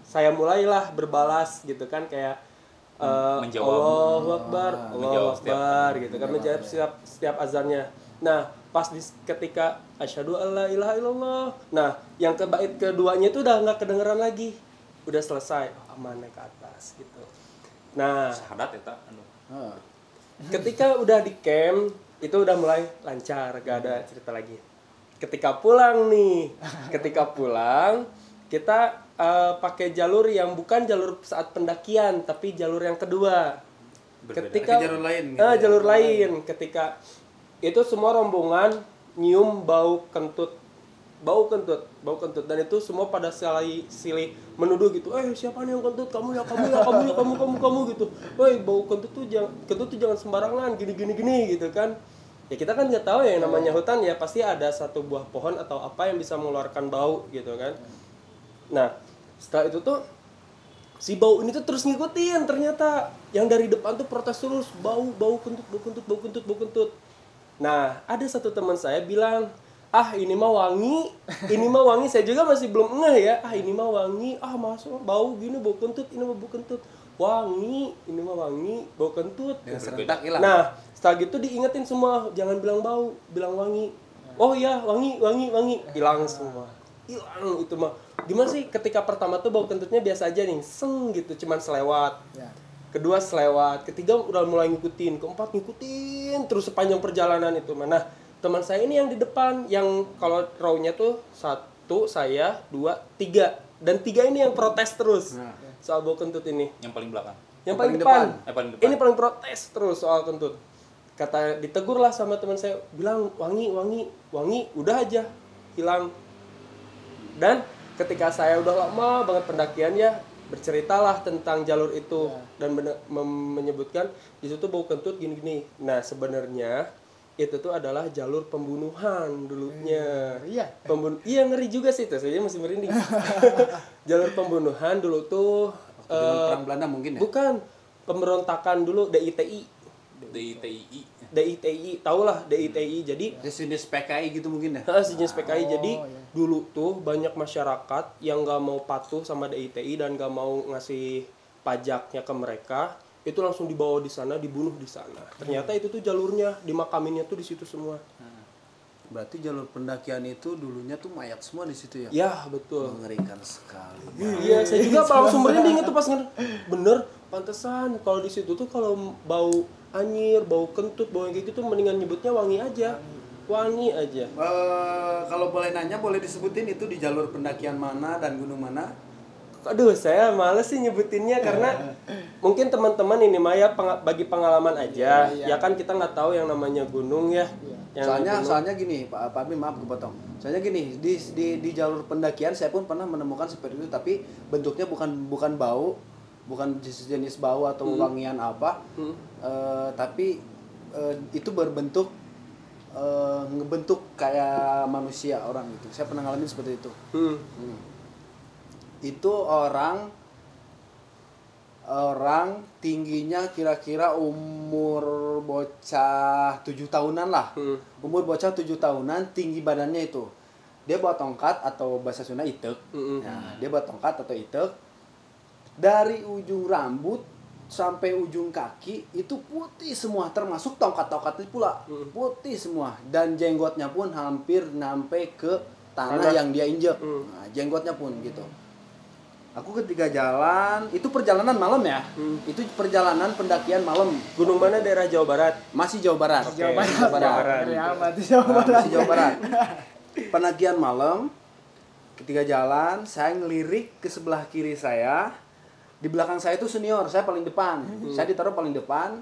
Saya mulailah berbalas gitu kan kayak eh, Menjawab. Allahu Akbar, Allahu Menjawab setiap- Akbar gitu kan menjawab setiap setiap azannya. Nah, pas di, ketika asyhadu alla ilaha illallah. Nah, yang ke bait keduanya itu udah nggak kedengeran lagi. Udah selesai, oh, aman naik ke atas gitu. Nah, Syahadat ya? Anu. Ah. ketika udah di camp itu udah mulai lancar gak ada cerita lagi ketika pulang nih ketika pulang kita eh, pakai jalur yang bukan jalur saat pendakian tapi jalur yang kedua. Berbeda. ketika Pakai jalur lain gitu Ah, ya? jalur lain. ketika itu semua rombongan nyium bau kentut. Bau kentut bau kentut. Dan itu semua pada silih silih menuduh gitu. Eh siapa nih yang kentut? Kamu ya kamu ya kamu ya kamu kamu kamu gitu. Woi bau kentut tuh jangan kentut tuh jangan sembarangan. Gini gini gini gitu kan. Ya kita kan nggak tahu ya yang namanya hutan ya pasti ada satu buah pohon atau apa yang bisa mengeluarkan bau gitu kan nah setelah itu tuh si bau ini tuh terus ngikutin ternyata yang dari depan tuh protes terus bau bau kentut bau kentut bau kentut bau kentut nah ada satu teman saya bilang ah ini mah wangi ini mah wangi saya juga masih belum ngeh ya ah ini mah wangi ah masuk bau gini bau kentut ini mah bau kentut wangi ini mah wangi bau kentut serentak hilang. Nah, setelah gitu diingetin semua, jangan bilang bau, bilang wangi. Oh iya, wangi, wangi, wangi. Hilang semua. Hilang itu mah. Gimana sih ketika pertama tuh bau kentutnya biasa aja nih, seng gitu, cuman selewat. Ya. Kedua selewat, ketiga udah mulai ngikutin, keempat ngikutin terus sepanjang perjalanan itu. Mana teman saya ini yang di depan, yang kalau row-nya tuh satu, saya, dua, tiga. Dan tiga ini yang protes terus Nah. soal bau kentut ini Yang paling belakang. yang Yang paling, paling depan. depan. Eh, paling depan. Ini paling protes terus soal kentut. Kata ditegur lah sama teman saya, bilang wangi, wangi, wangi, udah aja hilang. Dan ketika saya udah lama banget pendakian ya berceritalah tentang jalur itu dan bene- mem- menyebutkan di situ bau kentut gini-gini. Nah sebenarnya itu tuh adalah jalur pembunuhan dulunya. Iya. Pembun iya ngeri juga sih itu, saya masih merinding. jalur pembunuhan dulu tuh Waktu zaman eh, perang Belanda mungkin ya. Bukan pemberontakan dulu DITI. DITII. DITI, tahulah DITI. Jadi Jenis PKI gitu mungkin ya. Sejenis PKI. Jadi Oh, iya. dulu tuh banyak masyarakat yang gak mau patuh sama DITI dan gak mau ngasih pajaknya ke mereka, itu langsung dibawa di sana, dibunuh di sana. Ternyata itu tuh jalurnya, dimakaminnya tuh di situ semua. Berarti jalur pendakian itu dulunya tuh mayat semua di situ ya. Ya, betul. Mengerikan sekali. Iya, saya juga langsung merinding itu pas bener pantesan kalau di situ tuh kalau bau anyir, bau kentut, bau yang kayak gitu mendingan nyebutnya wangi aja. Wangi aja. Eh, kalau boleh nanya boleh disebutin itu di jalur pendakian mana dan gunung mana? Aduh, saya males sih nyebutinnya karena mungkin teman-teman ini mah ya peng- bagi pengalaman aja. Ya kan kita nggak tahu yang namanya gunung ya. Yang soalnya gunung- soalnya gini Pak Pak maaf kepotong. Soalnya gini di, di di jalur pendakian saya pun pernah menemukan seperti itu tapi bentuknya bukan bukan bau, bukan jenis jenis bau atau wangian apa. Hmm. Eh, tapi eh, itu berbentuk eh, ngebentuk kayak manusia orang gitu. Saya pernah ngalamin seperti itu. Hmm. Hmm. Itu orang orang tingginya kira-kira umur bocah tujuh tahunan lah. Hmm. Umur bocah tujuh tahunan tinggi badannya itu. Dia bawa tongkat atau bahasa Sunda itek. Mm-mm. Nah, dia bawa tongkat atau itek. Dari ujung rambut sampai ujung kaki itu putih semua termasuk tongkat-tongkatnya pula putih semua dan jenggotnya pun hampir sampai ke tanah Tanah. yang dia injek Hmm. nah, jenggotnya pun gitu aku ketika jalan itu perjalanan malam ya Hmm. itu perjalanan pendakian malam Gunung mana daerah Jawa Barat? masih Jawa Barat Jawa Barat. Jawa Barat. Barat. Amat di Jawa Nah, Barat. masih Jawa Barat pendakian malam ketika jalan saya ngelirik ke sebelah kiri saya di belakang saya itu senior saya paling depan. Saya ditaruh paling depan.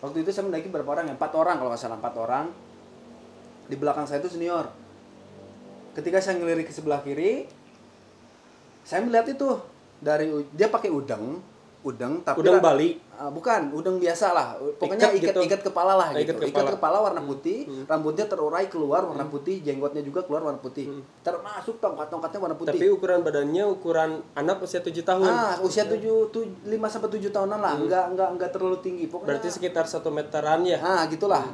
Waktu itu saya mendaki berapa orang ya? Empat orang kalau nggak salah empat orang. Di belakang saya itu senior. Ketika saya ngelirik ke sebelah kiri saya melihat itu dari dia pakai udeng udeng tapi Udeng ra- Bali? Ah, bukan udeng biasa lah. Pokoknya Ikat ikat gitu? ikat kepala lah Ah, gitu. ikat ikat kepala. kepala, warna putih rambutnya terurai keluar warna putih jenggotnya juga keluar warna putih. Termasuk tongkat tongkatnya warna putih. Tapi ukuran badannya ukuran anak usia 7 tahun. ah usia tujuh tuh lima sampai tujuh tahunan lah. Enggak enggak enggak terlalu tinggi. Pokoknya Berarti sekitar satu meteran ya. ah gitulah.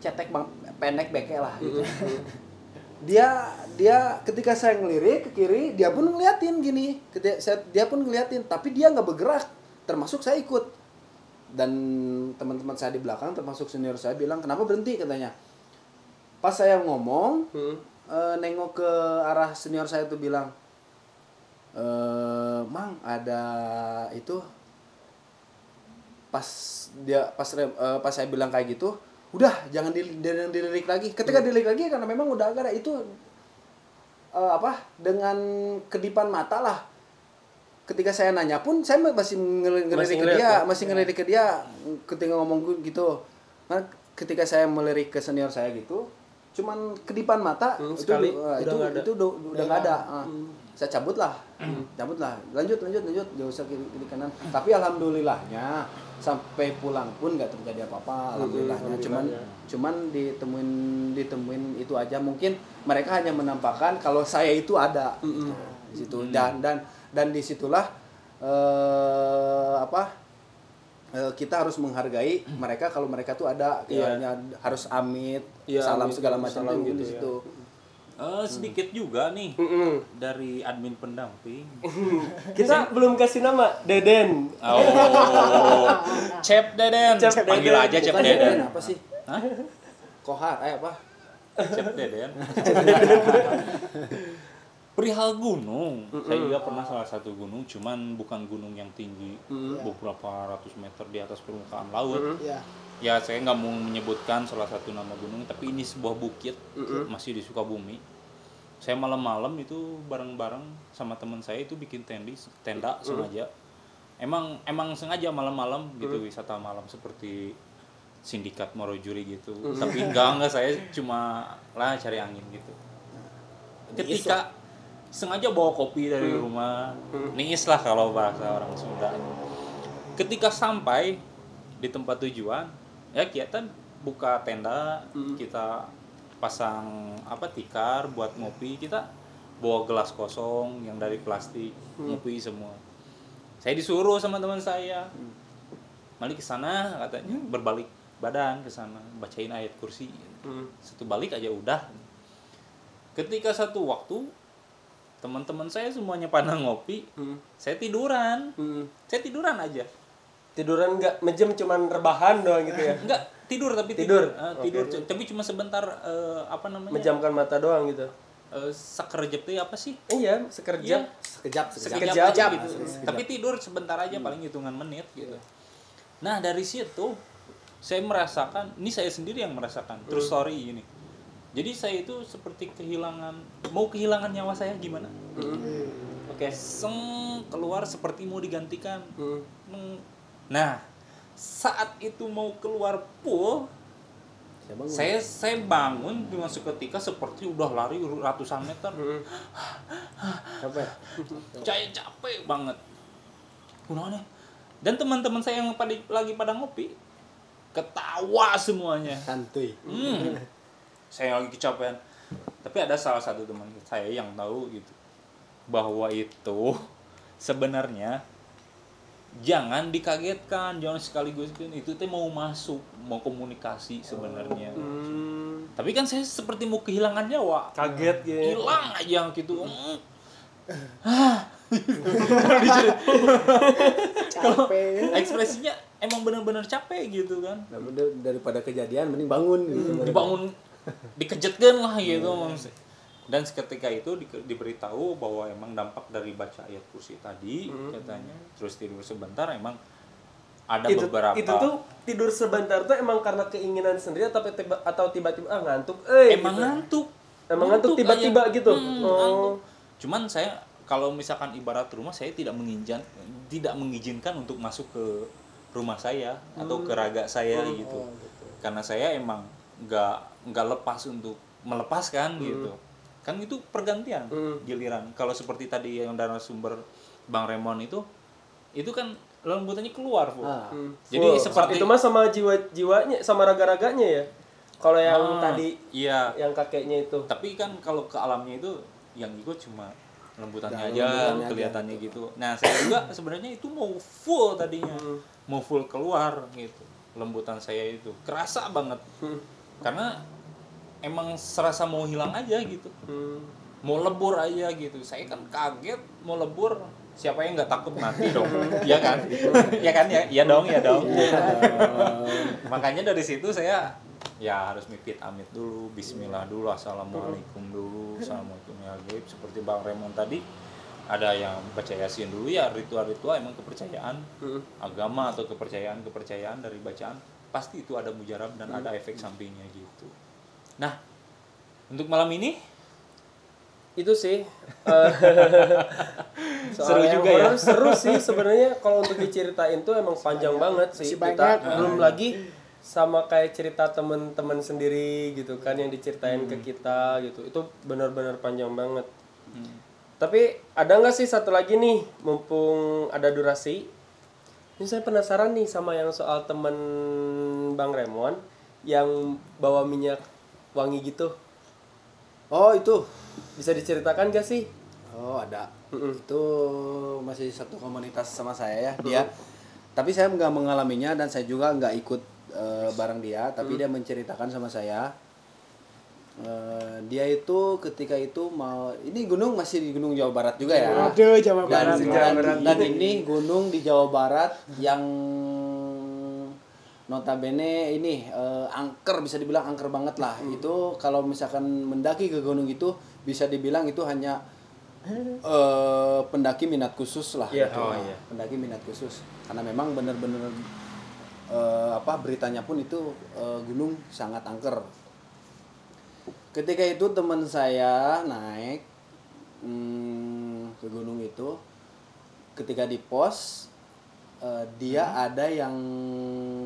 Cetek bang pendek beke lah gitu. dia dia ketika saya ngelirik ke kiri dia pun ngeliatin gini. Ketika saya, dia pun ngeliatin tapi dia nggak bergerak termasuk saya ikut. Dan teman-teman saya di belakang termasuk senior saya bilang kenapa berhenti? katanya. Pas saya ngomong Hmm. eh, nengok ke arah senior saya tuh bilang eh mang ada itu. Pas dia pas eh, pas saya bilang kayak gitu udah jangan dil- jangan dilirik lagi. Ketika dilirik lagi karena memang udah agak ada itu eh, apa dengan kedipan mata lah ketika saya nanya pun saya masih ngel- ngelirik ke dia ya? masih ngelirik ke dia ketika ngomong gitu. Nah, ketika saya melirik ke senior saya gitu cuman kedipan mata Hmm, itu sekali, udah itu ada. itu udah udah nggak ada. Ah. saya cabut lah. Cabut lah. Lanjut lanjut lanjut. Gak usah kiri, kiri kanan. Tapi alhamdulillahnya sampai pulang pun nggak terjadi apa-apa. Alhamdulillahnya. cuman cuman ditemuin ditemuin itu aja. Mungkin mereka hanya menampakkan kalau saya itu ada. Gitu, di situ. Dan dan dan di situlah eh apa eh, kita harus menghargai mereka kalau mereka tuh ada kayaknya harus amit Iya, salam amit, segala macam salam gitu di ya. situ Eh, sedikit juga nih Mm-mm. dari admin pendamping. Kita belum kasih nama Deden. Oh, Cep Deden. Cep Panggil Deden. aja Cep Bukan Deden. apa sih Hah? kohar eh apa Cep Deden. Perihal gunung, saya juga pernah salah satu gunung, cuman bukan gunung yang tinggi, beberapa ratus meter di atas permukaan laut. ya Ya saya nggak mau menyebutkan salah satu nama gunung, tapi ini sebuah bukit masih di Sukabumi. Saya malam-malam itu bareng-bareng sama teman saya itu bikin tendi, tenda sengaja. Emang emang sengaja malam-malam gitu wisata malam seperti sindikat Morojuri gitu. Tapi enggak enggak saya cuma lah cari angin gitu. Ketika sengaja bawa kopi dari rumah, niis lah kalau bahasa orang Sunda. Ketika sampai di tempat tujuan, ya kita buka tenda, kita pasang apa tikar buat ngopi, kita bawa gelas kosong yang dari plastik, ngopi semua. Saya disuruh sama teman saya, balik ke sana katanya berbalik badan ke sana, bacain ayat kursi. Hmm. Satu balik aja udah. Ketika satu waktu teman-teman saya semuanya pada ngopi, Hmm. saya tiduran. Hmm. Saya tiduran aja. Tiduran nggak mejem cuman rebahan doang gitu ya. Enggak, tidur tapi Tidur? tidur. Eh, tidur, cu- tapi cuma sebentar eh, apa namanya? Menjamkan mata doang gitu. Sakerjep tuh apa sih? Iya, sekerja. sekejap sekejap Sekejap, Sekejap. gitu. Tapi tidur sebentar aja paling hitungan menit gitu. Nah, dari situ saya merasakan, ini saya sendiri yang merasakan true story ini. Jadi saya itu seperti kehilangan mau kehilangan nyawa saya gimana? Oke. Seng keluar seperti mau digantikan. Hmm. Nah, saat itu mau keluar pool, Saya bangun. saya saya bangun dengan seketika seperti udah lari ratusan meter. Hmm. capek Saya capek banget. Kenapa Dan teman-teman saya yang pada, lagi pada ngopi ketawa semuanya. santuy Hmm. Saya lagi kecapean. Tapi ada salah satu teman saya yang tahu gitu bahwa itu sebenarnya jangan dikagetkan, jangan sekaligus itu teh mau masuk, mau komunikasi sebenarnya. Hmm. Tapi kan saya seperti mau kehilangan nyawa. Kaget gitu. ya. Hilang aja gitu. Hmm. capek Ekspresinya emang benar-benar capek gitu kan. Nah, daripada kejadian mending bangun gitu. dibangun dikejetkan lah gitu dan seketika itu di- diberitahu bahwa emang dampak dari baca ayat kursi tadi katanya terus tidur sebentar emang ada itu, beberapa itu tuh tidur sebentar tuh emang karena keinginan sendiri atau tiba atau tiba-tiba ah ngantuk eh emang gitu. ngantuk Emang ngantuk tiba-tiba gitu? Hmm, Oh. ngantuk. cuman saya kalau misalkan ibarat rumah saya tidak mengizinkan tidak mengizinkan untuk masuk ke rumah saya atau ke raga saya gitu karena saya emang nggak nggak lepas untuk melepaskan gitu kan itu pergantian Hmm. giliran kalau seperti tadi yang dari sumber bang Remon itu itu kan lembutannya keluar Fu. Ah. jadi Full. seperti itu mah sama jiwa-jiwanya sama raga-raganya ya. Kalau yang Ah, tadi iya yang kakeknya itu. tapi kan kalau ke alamnya itu yang ikut cuma lembutannya Dan aja lembutannya aja. kelihatannya gitu nah saya juga sebenarnya itu mau full tadinya Hmm. mau full keluar gitu lembutan saya itu kerasa banget Hmm. karena emang serasa mau hilang aja gitu. Hmm. mau lebur aja gitu. Saya kan kaget mau lebur siapa yang nggak takut mati dong? Ya kan? Ya kan? Ya ya dong ya dong. Makanya dari situ saya ya harus mipit amit dulu Bismillah dulu Assalamualaikum dulu Assalamualaikum ya gaib seperti Bang Raymond tadi ada yang percaya yasin dulu ya ritual-ritual emang kepercayaan. Hmm. agama atau kepercayaan-kepercayaan dari bacaan pasti itu ada mujarab dan ada efek sampingnya gitu nah untuk malam ini? Itu sih eh, Seru juga ya. seru sih sebenarnya. Kalau untuk diceritain tuh emang panjang banget sih. Kita banyak. belum lagi sama kayak cerita temen-temen sendiri gitu kan yang diceritain ke kita gitu. Itu benar-benar panjang banget. Tapi ada nggak sih satu lagi nih mumpung ada durasi? Ini saya penasaran nih sama yang soal temen bang Remon yang bawa minyak wangi gitu Oh itu. bisa diceritakan gak sih Oh ada. Mm-mm. Itu masih satu komunitas sama saya ya dia. Tapi saya nggak mengalaminya dan saya juga nggak ikut eh, bareng dia. Tapi dia menceritakan sama saya. Eh, dia itu ketika itu mau ini gunung masih di Gunung Jawa Barat juga ya. Aduh, Jawa dan, Barat. dan, dan ini gunung di Jawa Barat yang notabene ini eh, angker bisa dibilang angker banget lah itu kalau misalkan mendaki ke gunung itu bisa dibilang itu hanya eh, pendaki minat khusus lah Iya. gitu. Oh, iya. pendaki minat khusus karena memang benar-benar eh, apa beritanya pun itu eh, gunung sangat angker ketika itu teman saya naik hmm, ke gunung itu ketika di pos eh, dia ada yang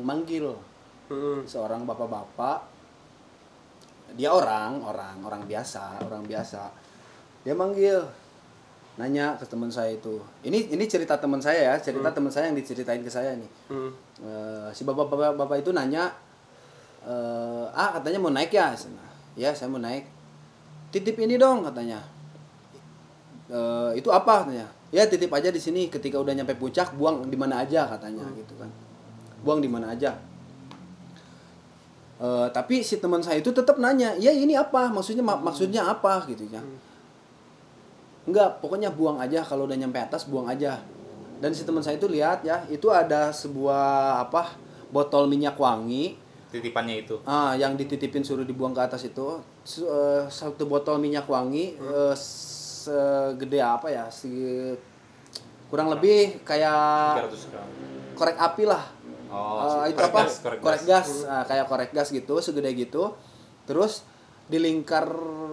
manggil. Mm-mm. seorang bapak-bapak. Dia orang orang orang biasa orang biasa. Dia manggil nanya ke teman saya itu. Ini ini cerita teman saya ya cerita teman saya yang diceritain ke saya nih. Mm. Eh, si bapak bapak bapak itu nanya eh, ah katanya mau naik ya? Ya saya mau naik. Titip ini dong katanya. Eh, itu apa? katanya ya titip aja di sini ketika udah nyampe puncak buang di mana aja katanya gitu kan. Buang di mana aja. Eh, tapi si teman saya itu tetap nanya ya ini apa? Maksudnya mak- maksudnya apa? Gitu ya. Enggak pokoknya buang aja. Kalau udah nyampe atas buang aja. Dan si teman saya itu lihat ya itu ada sebuah apa botol minyak wangi. Titipannya itu. Ah yang dititipin suruh dibuang ke atas itu. Su- eh, satu botol minyak wangi eh, segede apa ya se- kurang lebih kayak 300 gram. korek api lah. Oh Eh, itu korek apa? gas, korek korek gas. gas, Ah, kayak korek gas gitu segede gitu. Terus dilingkar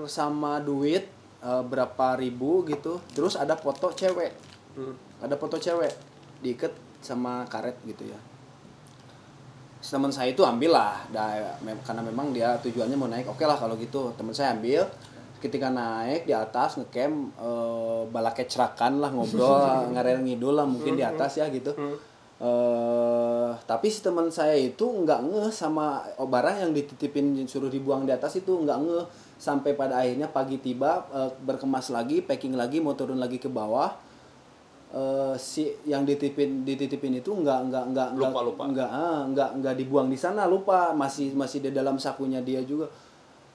sama duit eh, berapa ribu gitu. Terus ada foto cewek. Mm. ada foto cewek. Diikat sama karet gitu ya. Teman saya itu ambil lah. Karena memang dia tujuannya mau naik oke lah kalau gitu. Teman saya ambil ketika naik di atas ngecamp eh, bala kecerakan lah ngobrol ngarel ngidul lah mungkin di atas ya gitu. Eh tapi si teman saya itu nggak ngeh sama barang yang dititipin suruh dibuang di atas itu nggak ngeh sampai pada akhirnya pagi tiba eh, berkemas lagi packing lagi mau turun lagi ke bawah. Eh si yang dititipin dititipin itu nggak nggak nggak nggak Lupa, lupa. nggak ah, nggak nggak dibuang di sana lupa. Masih masih di dalam sakunya dia juga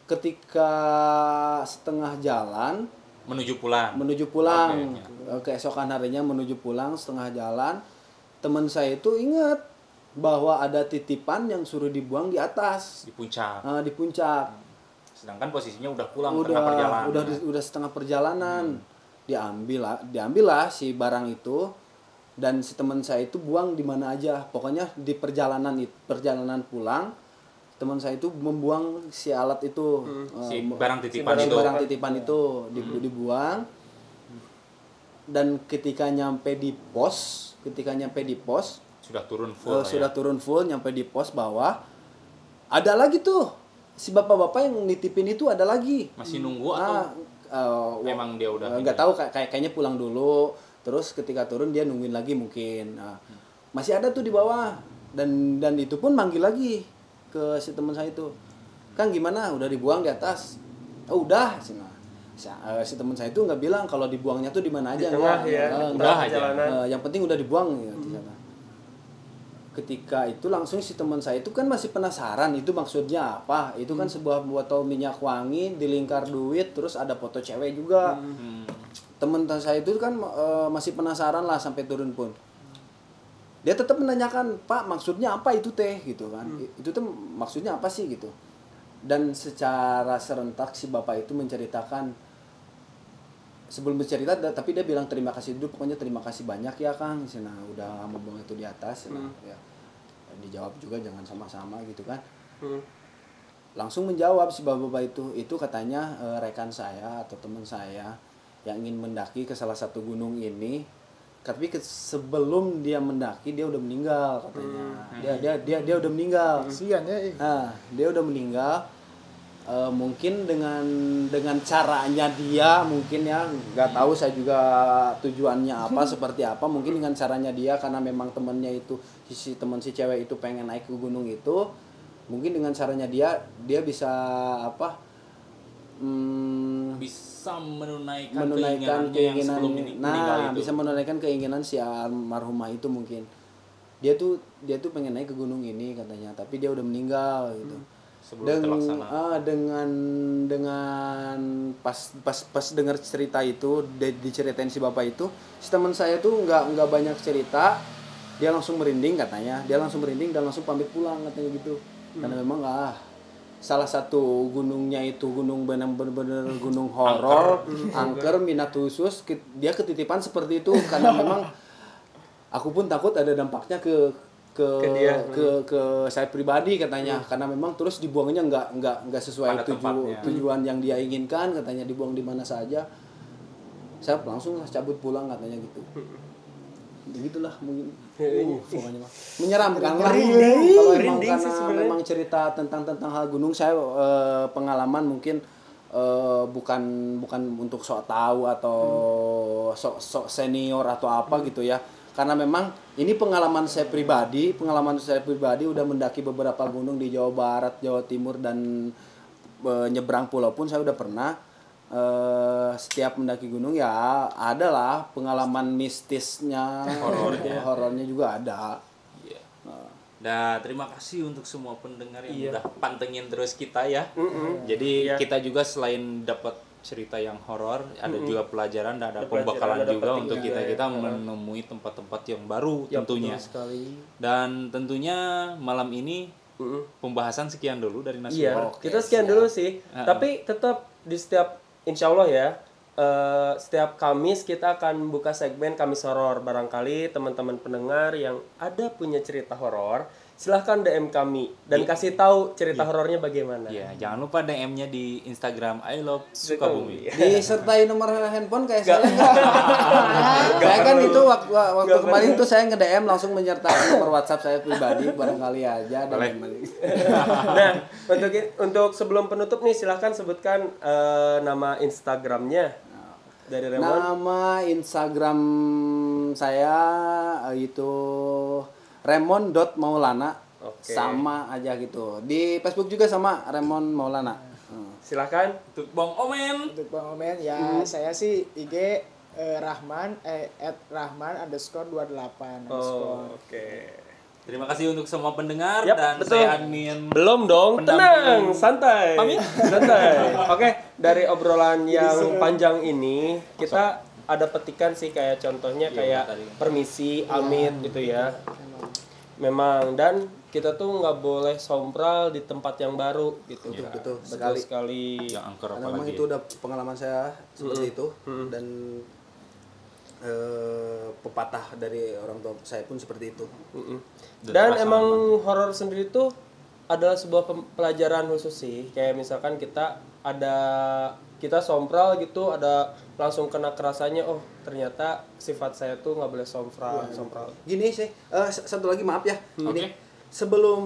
ketika setengah jalan menuju pulang. menuju pulang. Oke, Eh, keesokan harinya menuju pulang setengah jalan teman saya itu ingat bahwa ada titipan yang suruh dibuang di atas. Di puncak. Ah, di puncak. Sedangkan posisinya udah pulang udah tengah perjalanan udah di- udah setengah perjalanan. Diambil lah diambil lah si barang itu dan si teman saya itu buang di mana aja. Pokoknya di perjalanan perjalanan pulang teman saya itu membuang si alat itu. Eh, Si mu- barang titipan si itu. barang titipan itu di- dibuang. Dan ketika nyampe di pos ketika nyampe di pos sudah turun full eh, ya. sudah turun full nyampe di pos bawah ada lagi tuh. Si bapak-bapak yang nitipin itu ada lagi. Masih nunggu atau Ah, eh, memang dia udah nggak tahu kayak kayak- kayaknya pulang dulu. Terus ketika turun dia nungguin lagi mungkin. Nah, masih ada tuh di bawah. Dan dan itu pun manggil lagi ke si teman saya itu kan gimana udah dibuang di atas oh udah sih nah. si, eh, si teman saya itu nggak bilang kalau dibuangnya tuh di mana aja Di tengah enggak. ya, Eh, di tengah aja. jalanan. Eh, yang penting udah dibuang ya di sana. Ketika itu langsung si teman saya itu kan masih penasaran itu maksudnya apa? Itu kan sebuah botol minyak wangi dilingkar duit terus ada foto cewek juga. Teman saya itu kan eh, masih penasaran lah sampai turun pun. Dia tetap menanyakan, "Pak, maksudnya apa itu teh?" gitu kan. Itu tuh maksudnya apa sih gitu. Dan secara serentak si bapak itu menceritakan sebelum bercerita tapi dia bilang terima kasih dulu pokoknya terima kasih banyak ya Kang nah udah membuang itu di atas nah, ya dijawab juga jangan sama-sama gitu kan Hmm. langsung menjawab si bapak-bapak itu itu katanya eh, rekan saya atau teman saya yang ingin mendaki ke salah satu gunung ini tapi sebelum dia mendaki dia udah meninggal katanya. Dia dia dia dia udah meninggal. Kasihan ya. Nah, dia udah meninggal. Eh, mungkin dengan dengan caranya dia mungkin ya nggak tahu saya juga tujuannya apa seperti apa. Mungkin dengan caranya dia karena memang temennya itu si teman si cewek itu pengen naik ke gunung itu mungkin dengan caranya dia dia bisa apa hmm, bisa menunaikan, menunaikan keinginannya yang keinginan sebelum ini- nah itu. bisa menunaikan keinginan si almarhumah itu mungkin. Dia tuh dia tuh pengen naik ke gunung ini katanya. Tapi dia udah meninggal gitu. Sebelum Deng- terlaksana. ah, dengan dengan pas pas pas dengar cerita itu di- diceritain si bapak itu si teman saya tuh nggak nggak banyak cerita. Dia langsung merinding katanya. Dia langsung merinding dan langsung pamit pulang katanya gitu. Karena memang ah salah satu gunungnya itu gunung benar-benar gunung horor angker. Minat khusus dia ketitipan seperti itu karena memang aku pun takut ada dampaknya ke ke Ke dia. ke ke saya pribadi katanya. Karena memang terus dibuangnya nggak nggak nggak sesuai Pada tuju- tempatnya. tujuan yang dia inginkan katanya dibuang di mana saja. Saya langsung cabut pulang katanya gitu begitulah mungkin. Uh, pokoknya mah menyeramkan lah. Kalau emang Merinding sih karena memang cerita tentang tentang hal gunung saya eh, pengalaman mungkin eh, bukan bukan untuk sok tahu atau sok sok senior atau apa gitu ya. Karena memang ini pengalaman saya pribadi pengalaman saya pribadi udah mendaki beberapa gunung di Jawa Barat Jawa Timur dan eh, nyebrang pulau pun saya udah pernah eh setiap mendaki gunung ya ada lah pengalaman mistisnya horornya horornya juga ada Iya. Nah, terima kasih untuk semua pendengar yang Iya. udah pantengin terus kita ya. Mm-mm. Jadi Iya. kita juga selain dapat cerita yang horor, ada juga pelajaran dan ada pelajaran, pembekalan ada juga untuk kita ya. kita menemui tempat-tempat yang baru Ya, tentunya. betul sekali. Dan tentunya malam ini Mm-mm. pembahasan sekian dulu dari Nasi Iya, kita sekian dulu sih. Uh-uh. Tapi tetap di setiap Insya Allah ya, eh, setiap Kamis kita akan buka segmen Kamis Horor. Barangkali teman-teman pendengar yang ada punya cerita horor, silahkan DM kami dan kasih tahu cerita horornya bagaimana. Iya, jangan lupa DM-nya di Instagram I love Sukabumi. disertai nomor handphone kayak saya. Saya kan itu waktu waktu kemarin tuh saya nge DM langsung menyertai nomor WhatsApp saya pribadi barangkali aja dan nah, untuk untuk sebelum penutup nih silahkan sebutkan eh, nama Instagramnya. Dari Remon. nama Instagram saya eh, itu remon.maulana Oke. sama aja gitu di Facebook juga sama Remon Maulana Hmm. Silahkan. Untuk Bang Omen. untuk bang Omen ya saya sih IG eh, Rahman eh at Rahman underscore 28 underscore Oh, oke. Terima kasih untuk semua pendengar Yap, dan betul. saya admin Belum dong, Pendamping. tenang, santai. Pamit. Santai. Oke, dari obrolan yang panjang ini kita ada petikan sih kayak contohnya Iya, kayak tadi. permisi, amit gitu ya. Memang dan kita tuh nggak boleh sompral di tempat yang baru gitu. Betul, betul, Betul sekali. sekali. yang angker Karena memang apalagi. itu udah pengalaman saya seperti itu dan eh, pepatah dari orang tua saya pun seperti itu. Mm-mm. Dan Dan emang horor sendiri tuh adalah sebuah pelajaran khusus sih. Kayak misalkan kita ada kita sompral gitu, ada langsung kena kerasanya. Oh ternyata sifat saya tuh nggak boleh sompral, sompral. Gini sih, eh, s- satu lagi maaf ya. Ini Oke. sebelum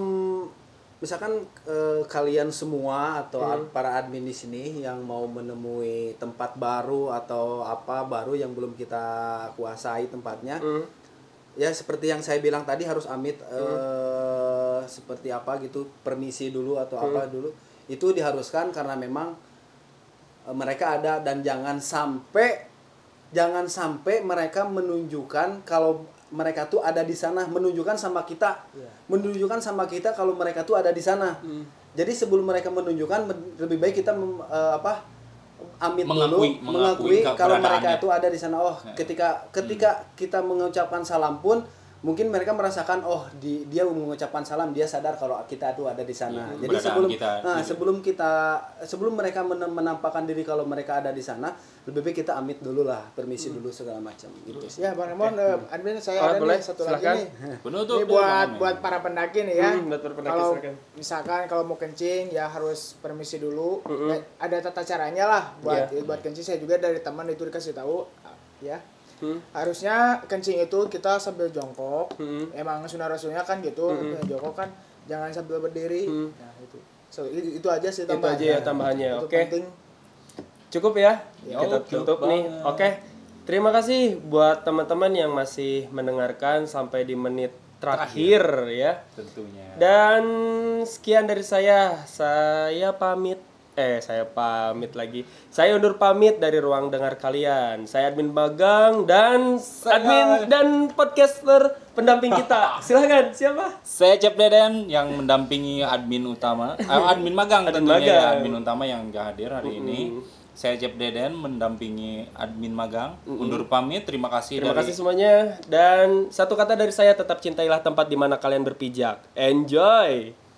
misalkan eh, kalian semua atau ad- para admin di sini yang mau menemui tempat baru atau apa baru yang belum kita kuasai tempatnya, Hmm. ya seperti yang saya bilang tadi harus amit eh, seperti apa gitu permisi dulu atau apa dulu itu diharuskan karena memang mereka ada dan jangan sampai jangan sampai mereka menunjukkan kalau mereka tuh ada di sana. Menunjukkan sama kita. Menunjukkan sama kita kalau mereka tuh ada di sana. Jadi sebelum mereka menunjukkan men- lebih baik kita mem- eh, apa amit Mengakui- dulu mengakui mengakui kalau mereka itu ada di sana. Oh ketika ketika kita mengucapkan salam pun mungkin mereka merasakan oh di, dia mengucapkan salam dia sadar kalau kita tuh ada di sana Iya, jadi sebelum kita nah, gitu. sebelum kita sebelum mereka men- menampakkan diri kalau mereka ada di sana lebih baik kita amit dulu lah permisi dulu segala macam gitu Ya Bang Ramon, eh, admin saya Oh, ada boleh, nih satu silakan. lagi nih. Penutup Ini buat Bang buat para pendaki nih ya. Hmm, buat para pendaki, kalau silakan. misalkan kalau mau kencing ya harus permisi dulu. Ya, ada tata caranya lah buat Iya. buat kencing saya juga dari teman itu dikasih tahu ya. Hmm. Harusnya kencing itu kita sambil jongkok. Hmm. Emang sunnah rasulnya kan gitu, jongkok kan jangan sambil berdiri. Nah, itu. So, itu, itu aja sih Itu tambahan. aja ya tambahannya. Itu Oke. penting. Cukup ya? Ya, Kita cukup tutup nih. Oke. Terima kasih buat teman-teman yang masih mendengarkan sampai di menit terakhir ya. tentunya Dan sekian dari saya. Saya pamit. Eh, saya pamit lagi. Saya undur pamit dari ruang dengar kalian. Saya admin Bagang dan admin dan podcaster pendamping kita. Silahkan, siapa? Saya Cep Deden yang mendampingi admin utama, eh, admin magang Admin tentunya ya, magang. admin utama yang gak hadir hari ini. Saya Cep Deden mendampingi admin magang. Undur pamit, terima kasih Terima dari kasih semuanya dan satu kata dari saya tetap cintailah tempat di mana kalian berpijak. Enjoy.